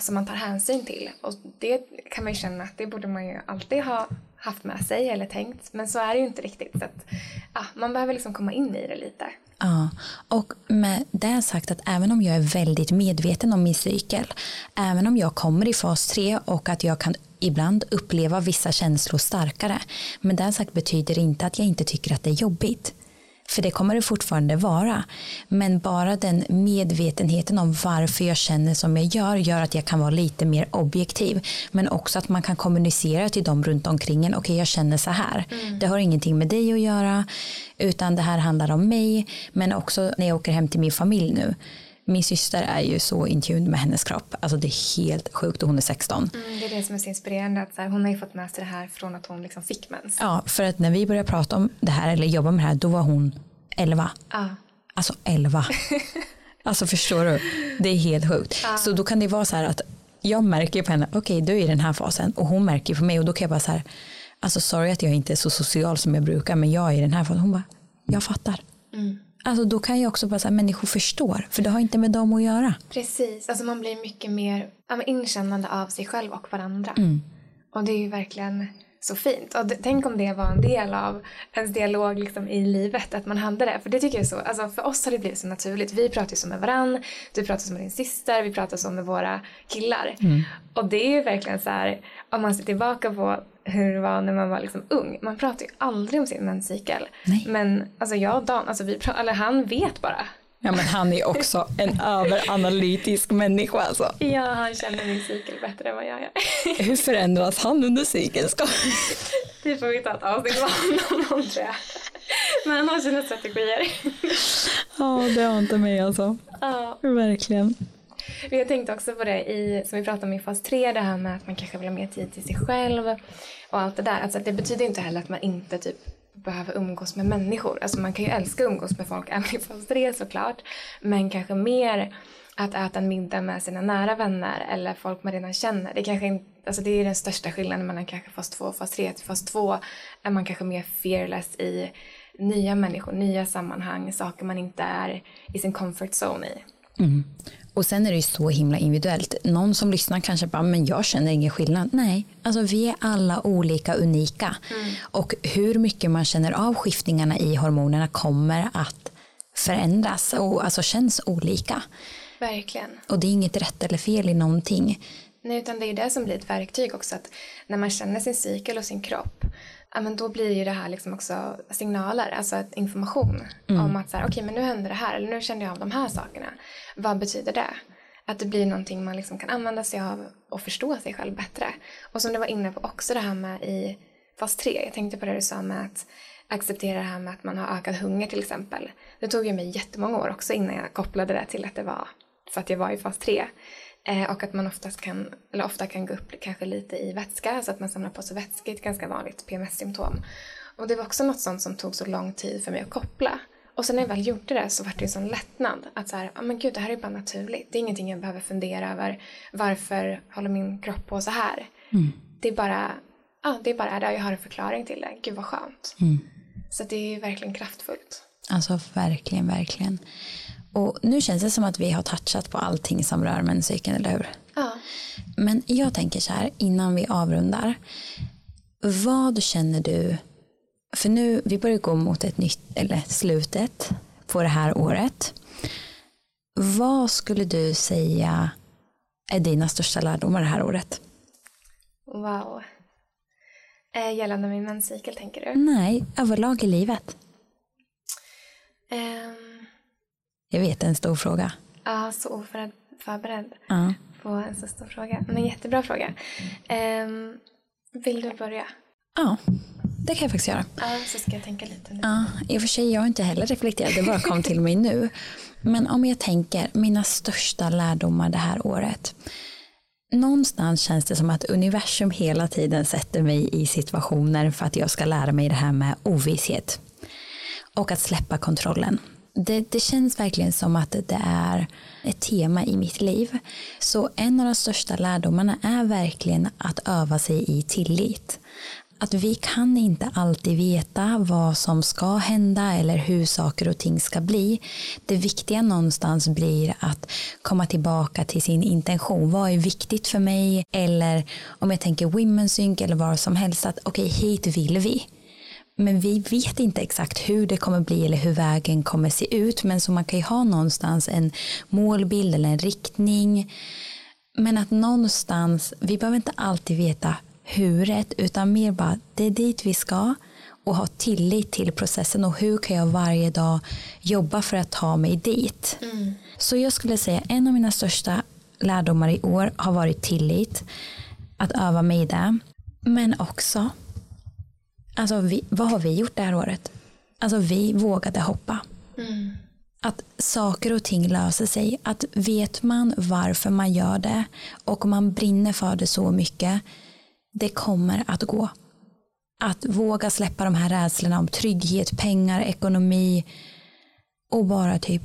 som man tar hänsyn till. Och det kan man ju känna att det borde man ju alltid ha haft med sig eller tänkt. Men så är det ju inte riktigt. Så att, ja, man behöver liksom komma in i det lite. Ja, och med det sagt att även om jag är väldigt medveten om min cykel, även om jag kommer i fas 3 och att jag kan ibland uppleva vissa känslor starkare, men det sagt betyder inte att jag inte tycker att det är jobbigt. För det kommer det fortfarande vara. Men bara den medvetenheten om varför jag känner som jag gör gör att jag kan vara lite mer objektiv. Men också att man kan kommunicera till dem runt omkring en. Okej, okay, jag känner så här. Mm. Det har ingenting med dig att göra. Utan det här handlar om mig. Men också när jag åker hem till min familj nu min syster är ju så in med hennes kropp. Alltså det är helt sjukt och hon är 16. Mm, det är det som är så inspirerande. Att så här, hon har ju fått med sig det här från att hon liksom fick mens. Ja, för att när vi började prata om det här eller jobba med det här då var hon 11. Ah. Alltså 11. alltså förstår du? Det är helt sjukt. Ah. Så då kan det vara så här att jag märker på henne, okej okay, du är i den här fasen och hon märker på mig och då kan jag bara så här, alltså sorry att jag inte är så social som jag brukar men jag är i den här fasen. Hon bara, jag fattar. Mm. Alltså då kan jag också bara säga att människor förstår. För det har inte med dem att göra. Precis, alltså man blir mycket mer inkännande av sig själv och varandra. Mm. Och det är ju verkligen så fint. Och tänk om det var en del av ens dialog liksom i livet, att man hade det. För det tycker jag är så, alltså för oss har det blivit så naturligt. Vi pratar ju så med varann, du pratar så med din syster, vi pratar så med våra killar. Mm. Och det är ju verkligen så här, om man ser tillbaka på hur det var när man var liksom ung. Man pratar ju aldrig om sin menscykel. Men alltså jag och Dan, alltså vi pratar, eller han vet bara. Ja men han är också en överanalytisk människa alltså. Ja han känner min cykel bättre än vad jag gör. Hur förändras han under cykeln? Ska... Det får vi ta ett avsnitt av honom tror jag. Men han har sina strategier. Ja det har inte mig alltså. Ja. Verkligen. Jag tänkte också på det i, som vi pratade om i fas 3, det här med att man kanske vill ha mer tid till sig själv och allt det där. Alltså det betyder inte heller att man inte typ behöver umgås med människor. Alltså man kan ju älska att umgås med folk även i fas 3 såklart. Men kanske mer att äta en middag med sina nära vänner eller folk man redan känner. Det, kanske inte, alltså det är den största skillnaden mellan kanske fas 2 och fas 3. Till fas 2 är man kanske mer fearless i nya människor, nya sammanhang, saker man inte är i sin comfort zone i. Mm. Och sen är det ju så himla individuellt. Någon som lyssnar kanske bara, men jag känner ingen skillnad. Nej, alltså vi är alla olika, unika. Mm. Och hur mycket man känner av skiftningarna i hormonerna kommer att förändras och alltså känns olika. Verkligen. Och det är inget rätt eller fel i någonting. Nej, utan det är det som blir ett verktyg också. Att när man känner sin cykel och sin kropp ja, men då blir ju det här liksom också signaler, alltså information mm. om att så här, okej okay, men nu händer det här eller nu kände jag av de här sakerna. Vad betyder det? Att det blir någonting man liksom kan använda sig av och förstå sig själv bättre. Och som du var inne på också det här med i fas 3, jag tänkte på det du sa med att acceptera det här med att man har ökad hunger till exempel. Det tog ju mig jättemånga år också innan jag kopplade det till att det var för att jag var i fas 3. Eh, och att man oftast kan, eller ofta kan gå upp kanske lite i vätska, så att man samlar på sig vätska är ett ganska vanligt PMS-symptom. Och det var också något sånt som tog så lång tid för mig att koppla. Och sen när jag väl gjorde det så var det en sån lättnad. Att så här, ja men gud det här är bara naturligt. Det är ingenting jag behöver fundera över. Varför håller min kropp på så här? Mm. Det är bara, ja det är bara där jag har en förklaring till det. Gud vad skönt. Mm. Så det är verkligen kraftfullt. Alltså verkligen, verkligen. Och nu känns det som att vi har touchat på allting som rör menscykeln, eller hur? Ja. Men jag tänker så här, innan vi avrundar. Vad känner du, för nu, vi börjar gå mot ett nytt, eller slutet på det här året. Vad skulle du säga är dina största lärdomar det här året? Wow. Eh, gällande min menscykel tänker du? Nej, överlag i livet. Um jag vet, en stor fråga. Ja, så oförberedd ja. på en så stor fråga. Men jättebra fråga. Um, vill du börja? Ja, det kan jag faktiskt göra. Ja, så ska jag tänka lite nu. Ja, I och för sig, jag har inte heller reflekterat, det bara kom till mig nu. Men om jag tänker mina största lärdomar det här året. Någonstans känns det som att universum hela tiden sätter mig i situationer för att jag ska lära mig det här med ovisshet. Och att släppa kontrollen det, det känns verkligen som att det är ett tema i mitt liv. Så en av de största lärdomarna är verkligen att öva sig i tillit. Att vi kan inte alltid veta vad som ska hända eller hur saker och ting ska bli. Det viktiga någonstans blir att komma tillbaka till sin intention. Vad är viktigt för mig? Eller om jag tänker Women's Sync eller vad som helst. Att okej, okay, hit vill vi. Men vi vet inte exakt hur det kommer bli eller hur vägen kommer se ut. Men så man kan ju ha någonstans en målbild eller en riktning. Men att någonstans, vi behöver inte alltid veta huret utan mer bara det är dit vi ska och ha tillit till processen och hur kan jag varje dag jobba för att ta mig dit. Mm. Så jag skulle säga en av mina största lärdomar i år har varit tillit, att öva mig i det. Men också Alltså vi, vad har vi gjort det här året? Alltså vi vågade hoppa. Mm. Att saker och ting löser sig. Att vet man varför man gör det och man brinner för det så mycket. Det kommer att gå. Att våga släppa de här rädslorna om trygghet, pengar, ekonomi och bara typ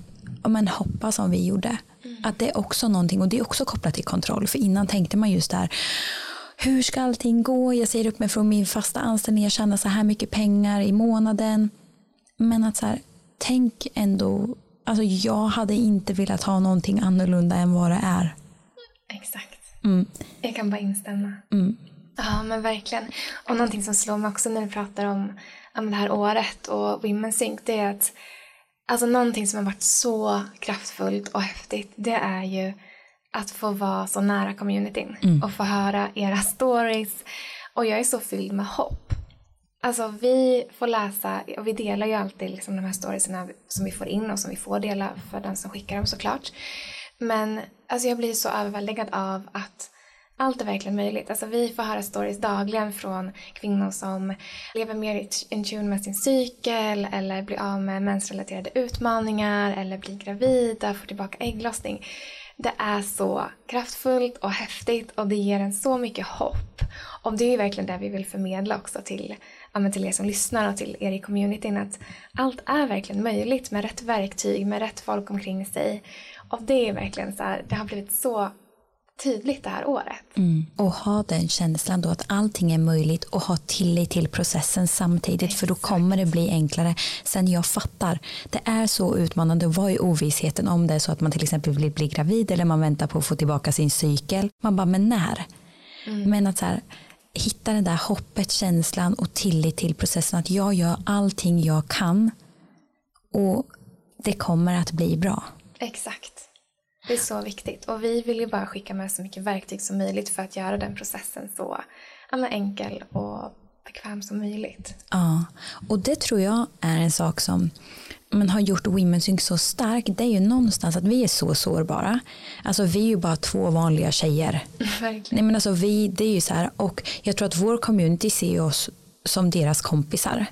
men hoppa som vi gjorde. Mm. Att det är också någonting och det är också kopplat till kontroll. För innan tänkte man just där hur ska allting gå? Jag säger upp mig från min fasta anställning, jag tjänar så här mycket pengar i månaden. Men att så här, tänk ändå, alltså jag hade inte velat ha någonting annorlunda än vad det är. Exakt. Mm. Jag kan bara instämma. Mm. Ja, men verkligen. Och någonting som slår mig också när du pratar om, om det här året och Women's Sync, det är att alltså någonting som har varit så kraftfullt och häftigt, det är ju att få vara så nära communityn mm. och få höra era stories. Och jag är så fylld med hopp. Alltså vi får läsa, och vi delar ju alltid liksom de här storiesna som vi får in och som vi får dela för den som skickar dem såklart. Men alltså jag blir så överväldigad av att allt är verkligen möjligt. Alltså vi får höra stories dagligen från kvinnor som lever mer in tune med sin cykel eller blir av med mensrelaterade utmaningar eller blir gravida, får tillbaka ägglossning. Det är så kraftfullt och häftigt och det ger en så mycket hopp. Och det är ju verkligen det vi vill förmedla också till, till er som lyssnar och till er i communityn att allt är verkligen möjligt med rätt verktyg, med rätt folk omkring sig. Och det är verkligen så här, det har blivit så tydligt det här året. Mm. Och ha den känslan då att allting är möjligt och ha tillit till processen samtidigt Exakt. för då kommer det bli enklare. Sen jag fattar, det är så utmanande att vara i ovissheten om det är så att man till exempel vill bli gravid eller man väntar på att få tillbaka sin cykel. Man bara, men när? Mm. Men att så här, hitta det där hoppet, känslan och tillit till processen att jag gör allting jag kan och det kommer att bli bra. Exakt. Det är så viktigt och vi vill ju bara skicka med så mycket verktyg som möjligt för att göra den processen så enkel och bekväm som möjligt. Ja, och det tror jag är en sak som man har gjort Women's Sync så stark. Det är ju någonstans att vi är så sårbara. Alltså vi är ju bara två vanliga tjejer. Verkligen. Nej men alltså vi, det är ju så här och jag tror att vår community ser oss som deras kompisar.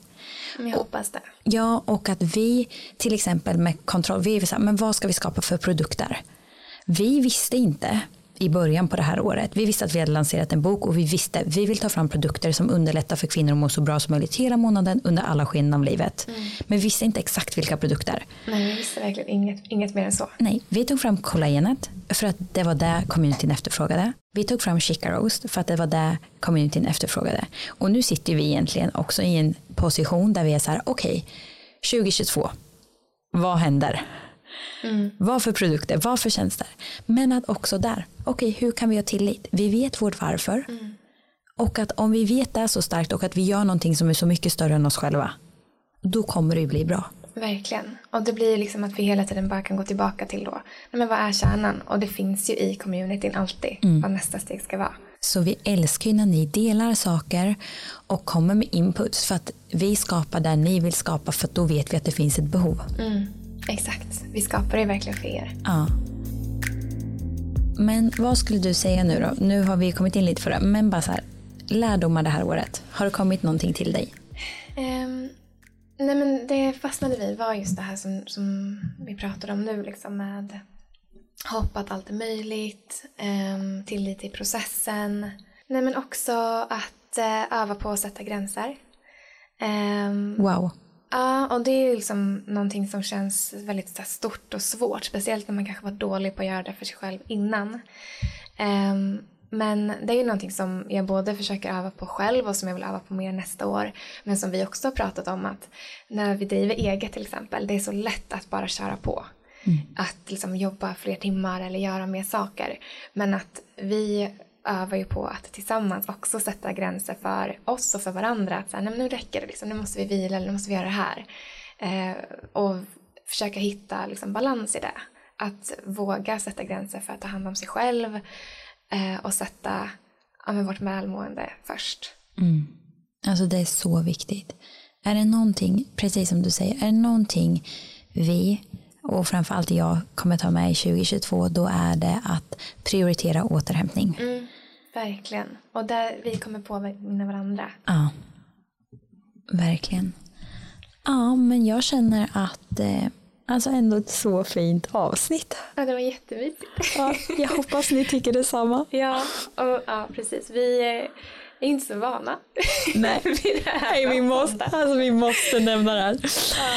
Jag hoppas det. Ja, och att vi till exempel med kontroll, vi är så här, men vad ska vi skapa för produkter? Vi visste inte i början på det här året. Vi visste att vi hade lanserat en bok och vi visste att vi vill ta fram produkter som underlättar för kvinnor att må så bra som möjligt hela månaden under alla skeden av livet. Mm. Men vi visste inte exakt vilka produkter. Nej, vi visste verkligen inget, inget mer än så. Nej, vi tog fram kollagenet för att det var det communityn efterfrågade. Vi tog fram Chica Roast för att det var det communityn efterfrågade. Och nu sitter vi egentligen också i en position där vi är så här, okej, okay, 2022, vad händer? Mm. Vad för produkter, vad för tjänster. Men att också där, okej okay, hur kan vi ha tillit? Vi vet vårt varför. Mm. Och att om vi vet det så starkt och att vi gör någonting som är så mycket större än oss själva. Då kommer det ju bli bra. Verkligen. Och det blir liksom att vi hela tiden bara kan gå tillbaka till då. Men vad är kärnan? Och det finns ju i communityn alltid mm. vad nästa steg ska vara. Så vi älskar ju när ni delar saker och kommer med inputs för att vi skapar där ni vill skapa för att då vet vi att det finns ett behov. Mm. Exakt, vi skapar det verkligen för er. Ja. Men vad skulle du säga nu då? Nu har vi kommit in lite för det, men bara så här, lärdomar det här året. Har det kommit någonting till dig? Um, nej men det fastnade vi var just det här som, som vi pratade om nu liksom med hopp att allt är möjligt, um, tillit till processen. Nej men också att uh, öva på att sätta gränser. Um, wow. Ja, och det är liksom någonting som känns väldigt så stort och svårt. Speciellt när man kanske var dålig på att göra det för sig själv innan. Um, men det är ju någonting som jag både försöker öva på själv och som jag vill öva på mer nästa år. Men som vi också har pratat om att när vi driver eget till exempel, det är så lätt att bara köra på. Mm. Att liksom jobba fler timmar eller göra mer saker. Men att vi övar ju på att tillsammans också sätta gränser för oss och för varandra. Att så här, nej, men nu räcker det, liksom, nu måste vi vila eller nu måste vi göra det här. Eh, och försöka hitta liksom, balans i det. Att våga sätta gränser för att ta hand om sig själv eh, och sätta ja, med vårt välmående först. Mm. Alltså det är så viktigt. Är det någonting, precis som du säger, är det någonting vi och framförallt jag kommer ta med i 2022 då är det att prioritera återhämtning. Mm. Verkligen. Och där vi kommer påminna varandra. Ja. Verkligen. Ja, men jag känner att eh, alltså ändå ett så fint avsnitt. Ja, det var jättemysigt. Ja, jag hoppas ni tycker detsamma. Ja, och, ja precis. Vi är inte så vana Nej, Nej vi, måste, alltså, vi måste nämna det här.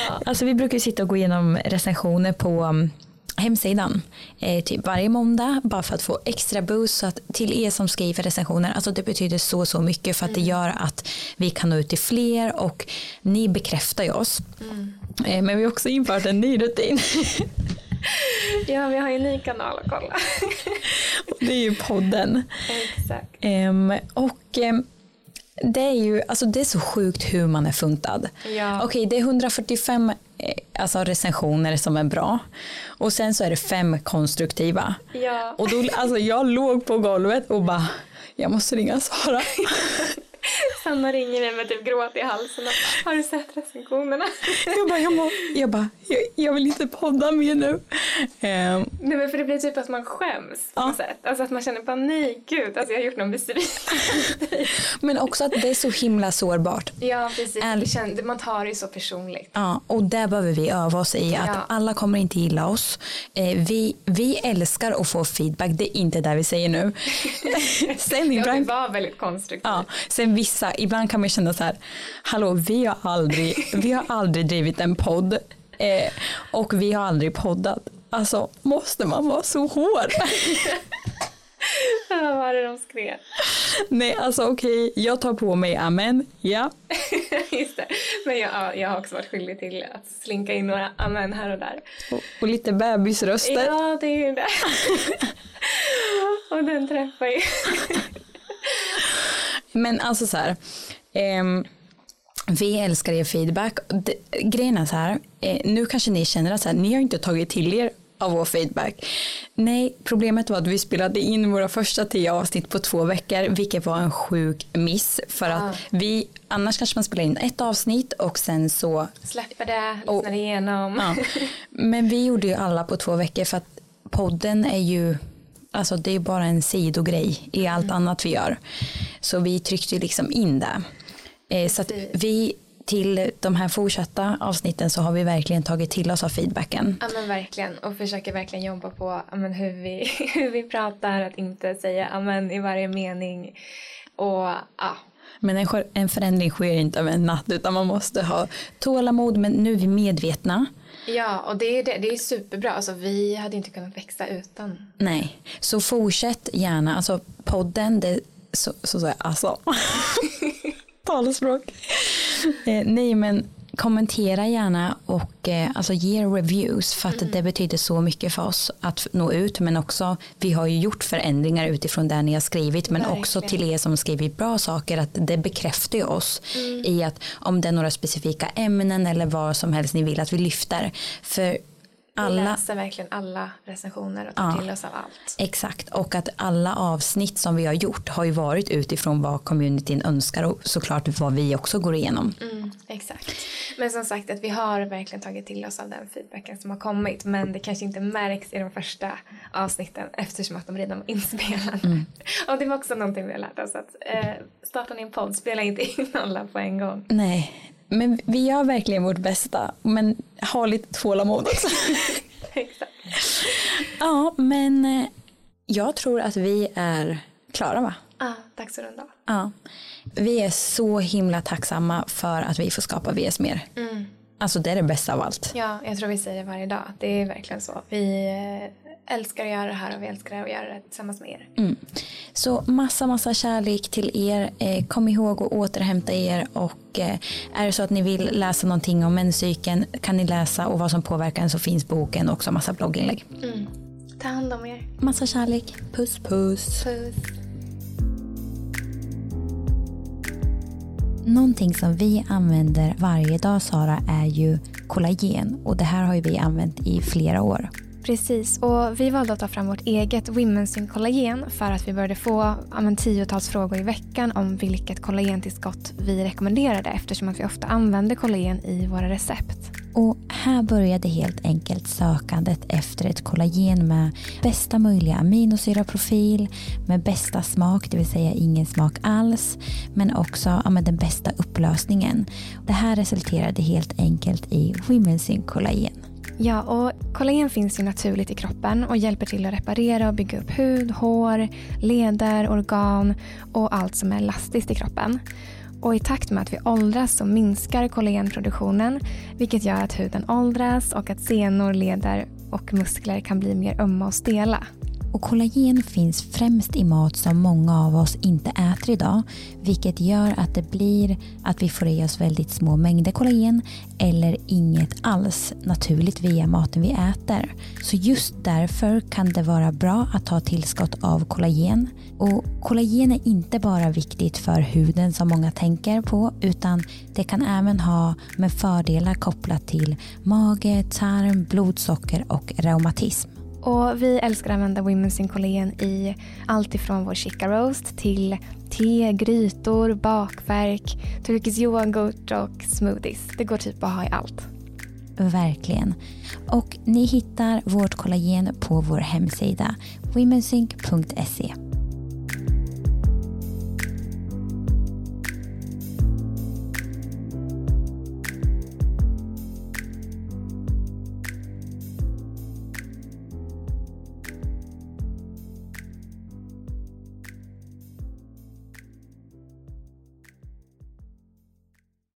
Ja. Alltså, vi brukar sitta och gå igenom recensioner på um, hemsidan eh, typ varje måndag bara för att få extra boost så att till er som skriver recensioner alltså det betyder så så mycket för att det mm. gör att vi kan nå ut till fler och ni bekräftar ju oss mm. eh, men vi har också infört en ny rutin Ja, vi har ju en ny kanal att kolla. Det är ju podden. Exakt. Ehm, och ehm, det är ju alltså det är så sjukt hur man är funtad. Ja. Okej, det är 145 eh, alltså recensioner som är bra och sen så är det fem konstruktiva. Ja. Och då, alltså jag låg på golvet och bara, jag måste ringa Sara. Sanna ringer mig med typ gråt i halsen och bara, har du sett recensionerna? Jag bara, jag, må, jag, bara jag, jag vill inte podda mer nu. Ehm, Nej men för det blir typ att man skäms på Ja. något sätt. Alltså att man känner panik, gud, alltså jag har gjort någon besviken. men också att det är så himla sårbart. ja precis, det känns, man tar det så personligt. Ja, och där behöver vi öva oss i att Ja. alla kommer inte gilla oss. Eh, vi, vi älskar att få feedback, det är inte det vi säger nu. Sen Ja, det var väldigt konstruktivt. ja, sen vissa, ibland kan man känna så här, hallå vi har aldrig, vi har aldrig drivit en podd eh, och vi har aldrig poddat. Alltså måste man vara så hård? Vad var det de skrev? Nej alltså okej, jag tar på mig amen, ja. Just det. Men jag, ja, jag har också varit skyldig till att slinka in några amen här och där. Och, och lite bebisröster. Ja, det är ju det. och den träffar ju. Men alltså så här. ehm, vi älskar er feedback. Det, grejen är så här. Eh, nu kanske ni känner att så här, ni har inte tagit till er av vår feedback. Nej, problemet var att vi spelade in våra första tio avsnitt på två veckor, vilket var en sjuk miss. För att Ah. vi, annars kanske man spelar in ett avsnitt och sen så Släpper det, Och- lyssnar igenom. Ja. Men vi gjorde ju alla på två veckor för att podden är ju Alltså det är bara en sidogrej i allt annat vi gör. Så vi tryckte liksom in det. Eh, så att vi till de här fortsatta avsnitten så har vi verkligen tagit till oss av feedbacken. Ja men verkligen och försöker verkligen jobba på men hur, vi, hur vi pratar, att inte säga amen i varje mening. Och ja, Men en, en förändring sker inte över en natt utan man måste ha tålamod men nu är vi medvetna. Ja och det är, det, det är superbra. Alltså, vi hade inte kunnat växa utan. Nej, så fortsätt gärna. Alltså podden, det, så, så, så alltså. Talspråk. Eh, nej men kommentera gärna och eh, alltså ge reviews för att det betyder så mycket för oss att nå ut. Men också vi har ju gjort förändringar utifrån det ni har skrivit men också Verkligen. till er som skrivit bra saker att det bekräftar ju oss i att om det är några specifika ämnen eller vad som helst ni vill att vi lyfter. För Vi alla läser verkligen alla recensioner och tar Ja. till oss av allt. Exakt, och att alla avsnitt som vi har gjort har ju varit utifrån vad communityn önskar och såklart vad vi också går igenom. Mm, exakt. Men som sagt att vi har verkligen tagit till oss av den feedbacken som har kommit. Men det kanske inte märks i de första avsnitten eftersom att de redan var inspelade. Och det var också någonting vi har lärt oss att eh, startar ni en podd, spela inte in alla på en gång. Nej, men vi gör verkligen vårt bästa, men ha lite tålamod också. exakt. ja, men eh, jag tror att vi är klara va? Ah, dags att runda. Ja. Vi är så himla tacksamma för att vi får skapa VS mer. Mm. Alltså det är det bästa av allt. Ja, jag tror vi säger det varje dag. Det är verkligen så. Vi eh, älskar att göra det här och vi älskar att göra det tillsammans med er. Mm. Så massa, massa kärlek till er. Eh, kom ihåg att återhämta er och eh, är det så att ni vill läsa någonting om menscykeln kan ni läsa och vad som påverkar en så finns boken och också massa blogginlägg. Mm. Ta hand om er. Massa kärlek. Puss puss. Puss. Någonting som vi använder varje dag Sara är ju kollagen och det här har ju vi använt i flera år. Precis, och vi valde att ta fram vårt eget Women's kollagen för att vi började få ja, men, tiotals frågor i veckan om vilket kollagentillskott vi rekommenderade eftersom att vi ofta använder kollagen i våra recept. Och här började helt enkelt sökandet efter ett kollagen med bästa möjliga aminosyraprofil, med bästa smak, det vill säga ingen smak alls, men också ja, med den bästa upplösningen. Det här resulterade helt enkelt i Women's kollagen. Ja, och kollagen finns ju naturligt i kroppen och hjälper till att reparera och bygga upp hud, hår, leder, organ och allt som är elastiskt i kroppen. Och i takt med att vi åldras så minskar kollagenproduktionen vilket gör att huden åldras och att senor, leder och muskler kan bli mer ömma och stela. Och kollagen finns främst i mat som många av oss inte äter idag. Vilket gör att det blir att vi får i oss väldigt små mängder kollagen eller inget alls naturligt via maten vi äter. Så just därför kan det vara bra att ta tillskott av kollagen. Och kollagen är inte bara viktigt för huden som många tänker på utan det kan även ha med fördelar kopplat till mage, tarm, blodsocker och reumatism. Och vi älskar att använda Women's in Kollagen i allt ifrån vår chica roast till te, grytor, bakverk, turkisk yoghurt och smoothies. Det går typ att ha i allt. Verkligen. Och ni hittar vårt kollagen på vår hemsida womensync.se.